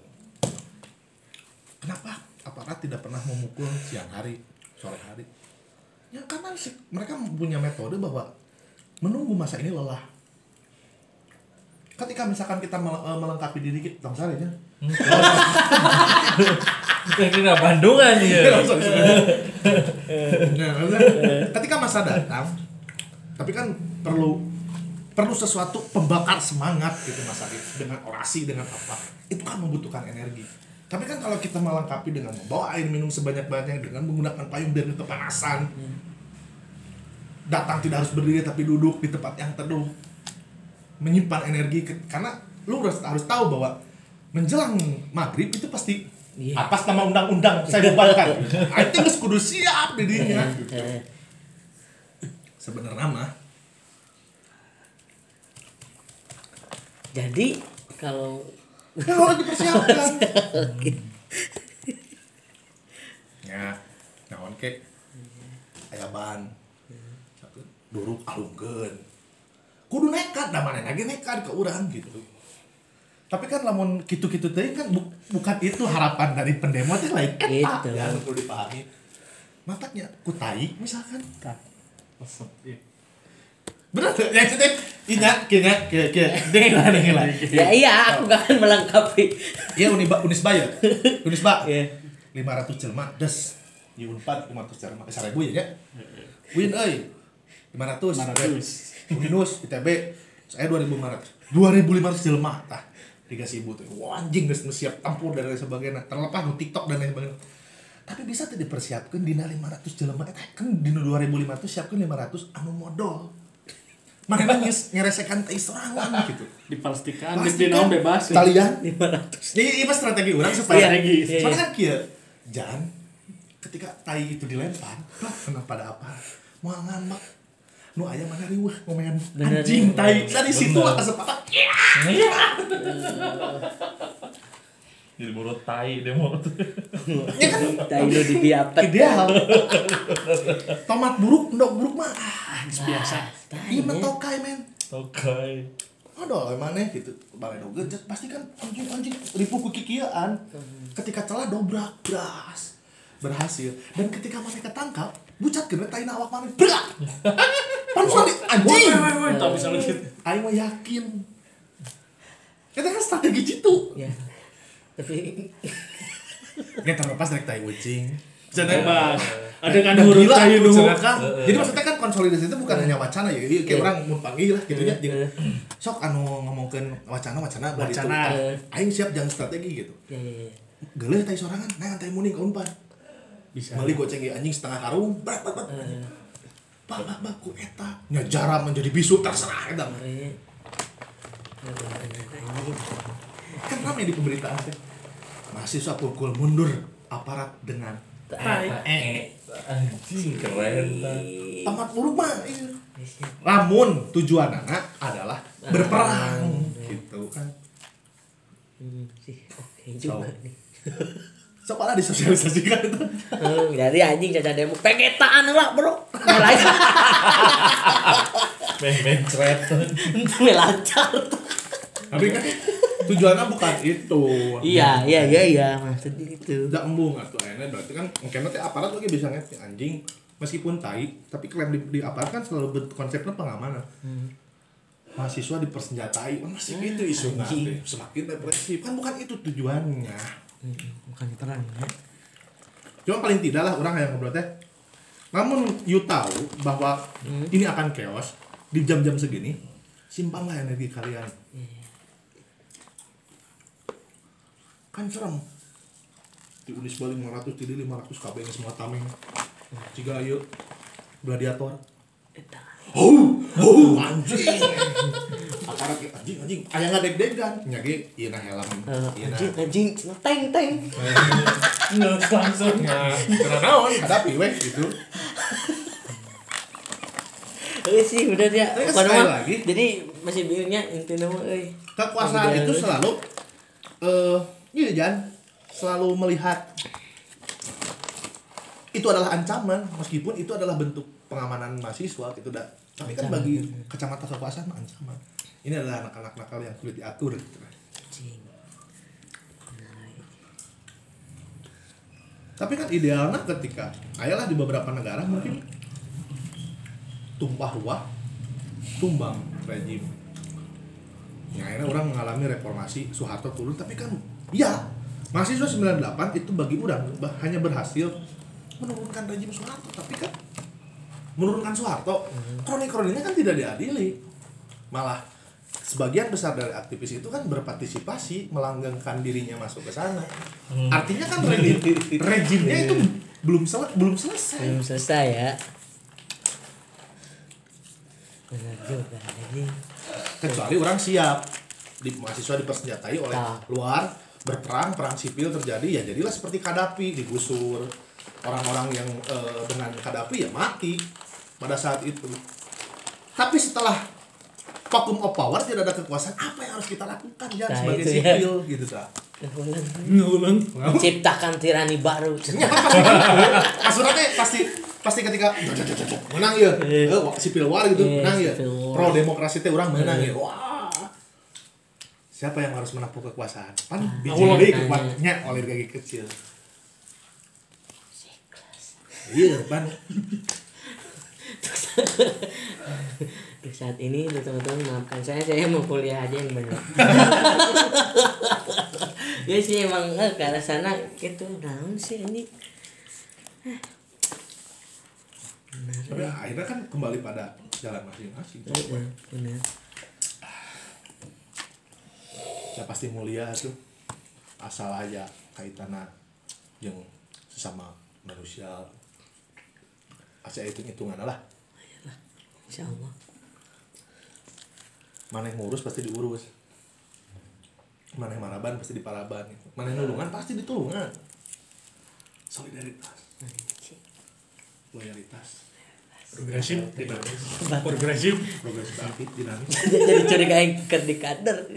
kenapa aparat tidak pernah memukul siang hari sore hari? Ya karena mereka punya metode bahwa menunggu masa ini lelah. Ketika misalkan kita mel- melengkapi diri kita tong sare nya Kira Bandungan ya. Nah, ketika masa datang, tapi kan perlu perlu sesuatu pembakar semangat gitu masa itu dengan orasi dengan apa itu kan membutuhkan energi. Tapi kan kalau kita melengkapi dengan membawa air minum sebanyak-banyaknya dengan menggunakan payung dan kepanasan datang tidak harus berdiri tapi duduk di tempat yang teduh menyimpan energi karena lu harus, harus tahu bahwa menjelang maghrib itu pasti Iya. atas nama undang-undang saya bubarkan. *laughs* Itu harus kudu siap dirinya *laughs* sebenarnya mah. Jadi kalau ya harus dipersiapkan *laughs* ya naon ke? Aya ban. Duruk alungkeun. Kudu nekat da mana lagi nekat ke urang gitu tapi kan lamun kitu-kitu teh kan bu- bukan itu harapan dari pendemo teh lain Gitu. ya perlu dipahami matanya kutai misalkan iya. bener tuh yang itu ingat ingat ke ke dengen lah *laughs* dengen lah ya iya aku gak akan melengkapi. Iya Uniba Unisba ya. Unisba. Iya. 500 jelma des. Di Unpad 500 jelma. Eh, 1000 ya nya. Win euy. 500 500. Uninus ITB saya 2500 2500 jelema tah 3000 tuh wah anjing geus siap tempur dan lain sebagainya. Terlepas nu TikTok dan lain sebagainya. Tapi bisa tuh dipersiapkan dina 500 jelema. Eta kan dina 2500 siapkan 500 anu modal. Mana nangis ngeresekan teh serangan gitu. Dipastikan di naon kan? bebas. Kalian 500 ini ini strategi orang supaya Strategi. Iya, soalnya iya. kan kia jangan ketika tai itu dilempar lah kenapa ada apa? Mau ngambek nu ayam mana riweuh ngomean Bener, anjing iya. tai. dari situ lah kesempatan. Jadi baru tai demo tuh. ya kan? Tai lu dibiapet ideal. Tomat buruk ndok buruk mah ah biasa. Ini mah tokai men. Oke. Aduh, emang nih gitu. Balai do gejet pasti kan anjing anjing ribu ku kikieuan. Ketika celah dobrak bras berhasil dan ketika mereka ketangkap bucat kena taina awak mana brak pan soal anjing Tak bisa lagi. aing mah yakin itu kan strategi jitu ya tapi ya terlepas dari tai ucing bebas ada kan huruf tuh, dulu kan. Jadi maksudnya kan konsolidasi itu bukan hanya wacana ya. Iya, kayak Iya. orang mau panggil lah gitu ya. Iya. Jeung, Sok anu ngomongkeun wacana wacana bari itu. Wacana. Aing siap jangan strategi gitu. Geuleuh tai sorangan, nah tai muning unpad. Bisa Mali goceng anjing setengah karung, brak brak brak. Bak bak bak ku eta. Nya jara menjadi bisu terserah eta. mah. Kayaknya Kan rame di pemberitaan teh. Mahasiswa pukul mundur aparat dengan Eh, anjing keren. Tamat buruk mah. iya. Lamun tujuan anak adalah berperang gitu kan. Hmm, sih oke juga So. nih *laughs* Sok lah disosialisasikan itu. Hmm, jadi anjing caca demo pengetaan lah bro mulai beng cret. melancar Tapi kan tujuannya bukan itu. iya iya iya iya maksudnya itu Tidak embung atau akhirnya berarti kan mungkin nanti aparat lagi bisa ngerti anjing meskipun tai tapi klaim di, di aparat kan selalu konsepnya pengamanan. Mahasiswa dipersenjatai, kan masih gitu isu Anjing. nanti semakin represif kan bukan itu tujuannya. Hmm, bukan perang ya Cuma paling tidak lah orang yang ngobrol teh. Namun you tahu bahwa ini akan chaos di jam-jam segini, simpanlah energi kalian. Kan serem. Di Unis Bali 500, di 500 KB yang semua tameng. Jika ayo gladiator. Eta. Oh, oh, anjing. Akar anjing anjing, aya ngadeg-degan. Nya ge ieu na helm. Eh, na. anjing anjing teng teng Nggak langsung. Nah, kena naon hadapi weh gitu. Eh sih udah dia Tapi kan lagi. jadi masih bingungnya intinya mah euy kekuasaan Idealis. itu selalu eh iya Jan selalu melihat itu adalah ancaman meskipun itu adalah bentuk pengamanan mahasiswa gitu dah tapi kan bagi kacamata kekuasaan ancaman. Ini adalah anak-anak nakal yang sulit diatur gitu. anjing. Tapi kan idealnya ketika ayolah di beberapa negara mungkin tumpah ruah tumbang rejim. Ya akhirnya orang mengalami reformasi Soeharto turun tapi kan ya mahasiswa 98 itu bagi orang hanya berhasil menurunkan rejim Soeharto tapi kan menurunkan Soeharto. Kroni-kroninya kan tidak diadili. Malah sebagian besar dari aktivis itu kan berpartisipasi melanggengkan dirinya masuk ke sana. Artinya kan rejim, *laughs* rejimnya itu belum sel belum selesai. Belum selesai ya. Benar juga anjing kecuali orang siap. Di mahasiswa dipersenjatai oleh Nah. luar berperang perang sipil terjadi ya jadilah seperti Kadapi digusur. Orang-orang yang eh, dengan Kadapi ya mati pada saat itu. Tapi setelah vacuum of power tidak ada kekuasaan apa yang harus kita lakukan? Ya Nah, sebagai ya. sipil gitu ta ngulang menciptakan tirani baru. Asurannya pasti pasti ketika menang ya. Sipil war gitu. Iya, menang ya. pro demokrasi teh orang menang ya. Wah. Siapa yang harus menampung kekuasaan? Pan biji Allah. deui kekuatannya oleh gigi kecil. Iya pan Untuk saat ini tuh teman-teman maafkan saya saya mau kuliah aja yang benar *laughs* ya sih emang eh, ke arah sana gitu. Naon sih ini. Tapi akhirnya kan kembali pada jalan masing-masing. Bener ya pasti mulia tuh. Asal aja kaitannya yang sesama manusia. Asal itu hitungan lah insya Allah mana yang ngurus pasti diurus. Mana yang maraban pasti diparaban mana yang nulungan pasti ditulungan. Solidaritas. Loyalitas. Progresif, dinamis. Progresif. progresif aktif dinamis. *laughs* Jadi curiga yang ke di kader. *laughs*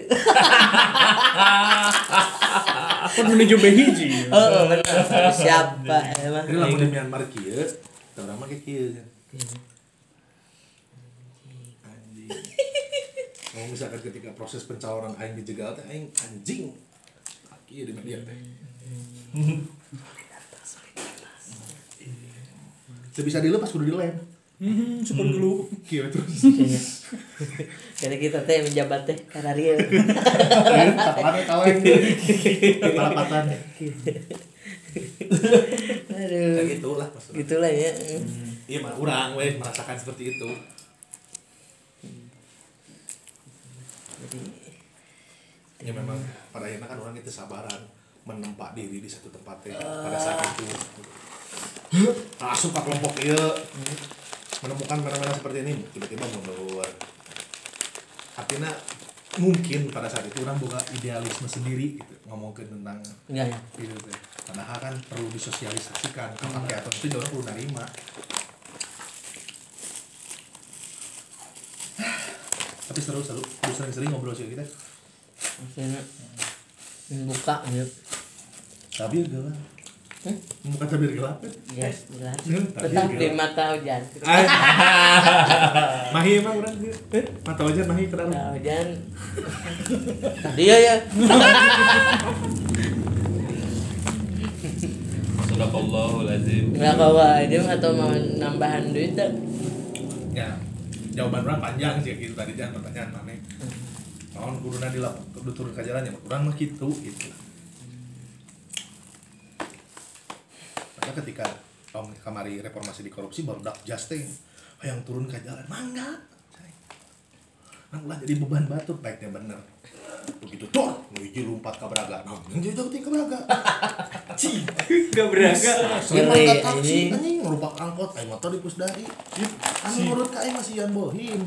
Kan menuju behiji. oh benar. Siapa emang? Ini lamun di Myanmar kieu teu urang mah kieu. Kan anjing *laughs* mau misalkan ketika proses pencalonan aing dijegal teh aing anjing. Kieu di media teh. Bisa dilepas kudu dilem Hmm, super dulu. kieu terus *laughs* jadi kita teh menjabat teh karena *laughs* dia taparan kaleng talapatan aduh. Kayak gitu lah maksudnya. Gitulah ya. Iya mah urang weh merasakan seperti itu ya memang. pada akhirnya kan orang itu sabaran menempa diri di satu tempat teh pada saat itu. Langsung ke kelompok iya. Menemukan fenomena seperti ini tiba-tiba mundur. Artinya mungkin pada saat itu orang buka idealisme sendiri gitu, ngomongin tentang enggak ya itu padahal kan perlu disosialisasikan ke pakai atau itu orang perlu nerima tapi seru seru terus sering-sering ngobrol sih kita. Maksudnya membuka gitu tabir gelap. Bukan tabir gelap ya? Jelas Hmm, tetap di gelap mata hujan. *laughs* Mahi emang orang dia? Eh, mata wajah mahi kenapa mata hujan. Dia ya. Sadaqallahul azim. nggak kawa aja atau mau nambahan duit tak ya jawaban orang panjang sih gitu. Tadi jangan pertanyaan mana mau kuruna di lap kudu turun ke jalan ya kurang mah gitu gitu. Karena ketika om kamari reformasi di korupsi baru dak justing yang turun ke jalan mangga Nang ulah jadi beban batu baiknya bener begitu tuh nuju lompat ke Braga nah yang jadi jauh ke Braga *laughs* cing beraga. Selain Ngeri, angkat taksi, anjing. anjing ngerupak angkot, aing motor di pusdai. Anu menurut ka aing masih yan bohim.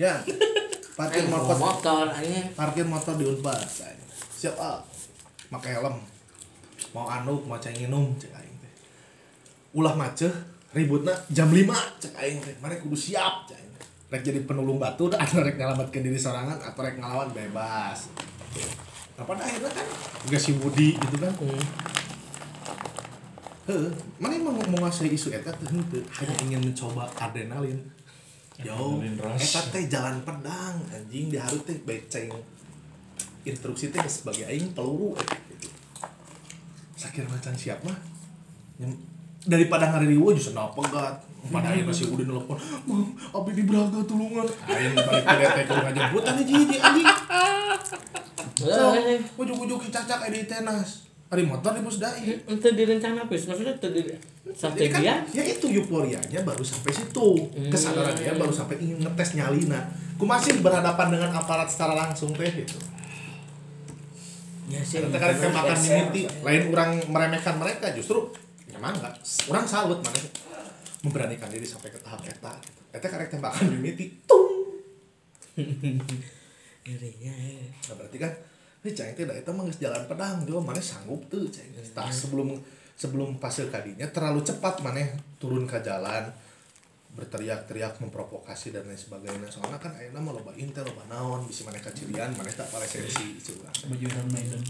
Ya. Parkir motor, parkir motor di Unpad. aing. Siap ah. Make helm. Mau anu, mau cai nginum, cek aing teh. Ulah maceh, ributna jam 5, cek aing teh. Mane kudu siap, cek. Rek jadi penulung batu, atau rek nyelamatkan diri sorangan, atau rek ngelawan bebas. Pada akhirnya kan gak si Budi gitu kan Heeh, mana yang mau menguasai isu eta henteu, hanya ingin mencoba adrenalin. Rush. eta teh jalan pedang, anjing diharut teh beceng. Instruksi teh sebagai aing peluru eh, gitu. Sakira macan siap mah. Daripada ngaririwo justru na pegat. Pada akhirnya si Udin nelfon, "Mam, abdi di Braga tulungan." Aing balik ke DT ke rumah jemputan nih jiji anjing. So, ujuk-ujuk cacak di tenas. Hari motor di Pusdai. itu direncana apa maksudnya itu di sampai Jadi kan, dia ya itu euforianya baru sampai situ kesadaran dia baru sampai ingin ngetes nyalina ku masih berhadapan dengan aparat secara langsung teh gitu ya sih Karena kali makan mimiti lain orang meremehkan mereka justru emang enggak orang salut mana memberanikan diri sampai ke tahap eta. Gitu. eta karek tembakan mimiti tung. Ngerinya ya. nah, berarti kan ini cai teh da eta mah geus jalan pedang jo mana sanggup tuh cai tah sebelum sebelum fase kadinya terlalu cepat mana turun ke jalan berteriak-teriak memprovokasi dan lain sebagainya. Soalnya kan ayeuna mah loba intel loba naon bisa mana kacirian mana tak palesensi gitu lah Baju Maiden.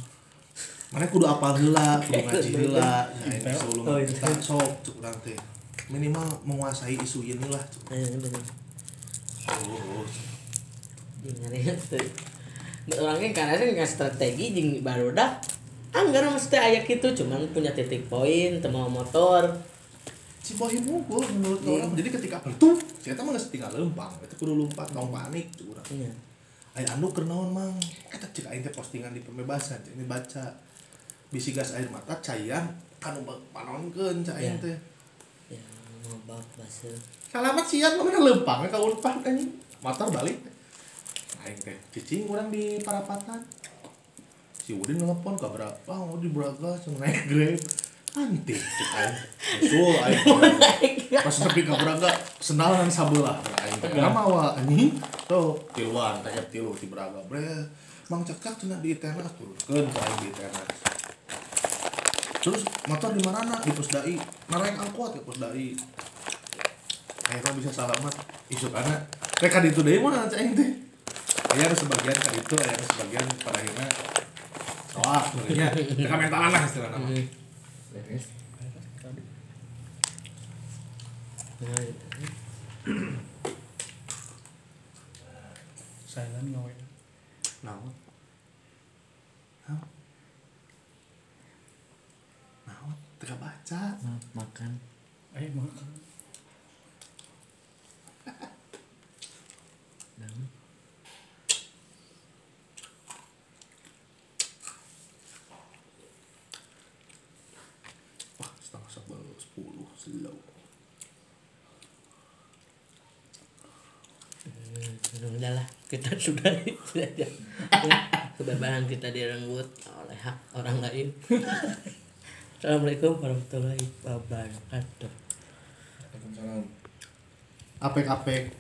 mana kudu apal heula kudu ngaji *laughs* heula ini sebelum Oh, kita sok cuk urang teh minimal menguasai isu ini lah cuk. Eh, bener. oh, ngerinya tuh orangnya karena sih nggak strategi jing baru dah. Anggar mesti ayak itu cuman punya titik poin temu motor. Si unggul menurut orang. Jadi ketika itu saya mah geus tinggal lempang. Itu kudu lompat tong panik cuk urang. Iya. Ayo anu keur naon mang? Eta cek aing teh postingan di pembebasan ini baca. Bisi gas air mata cairan kanu panaonkeun cek aing Ya. teh ya mau bapak Selamat siang, mana lempang ka Unpad anjing. Motor balik. Aing teh cicing urang di Parapatan. Si Udin nelpon ka berapa? Mau di Braga cuma naik Grab. Antik aing. Usul aing. Pas nepi ka Braga, senalan sabelah aing teh. Nama wa anjing. Tuh, tiluan teh tilu di Braga. Bre, Mang cekak cenah di tenas turunkeun ka aing di tenas. Terus motor di mana? Di Pusdai. Naik angkot ke Pusdai akhirnya bisa selamat isuk anak mereka di itu deh mana ceng teh ayah ada sebagian kan itu ayah ada sebagian pada akhirnya soal sebenarnya. Mereka mentalan lah istilah nama Silent ngawe. naon teka baca. Makan. Ayo makan. wah setengah sebel sepuluh. Slow. Hmm, udahlah kita *laughs* sudah saja. Kebebasan kita direnggut oleh hak orang lain *laughs* Assalamualaikum warahmatullahi wabarakatuh. Apek apek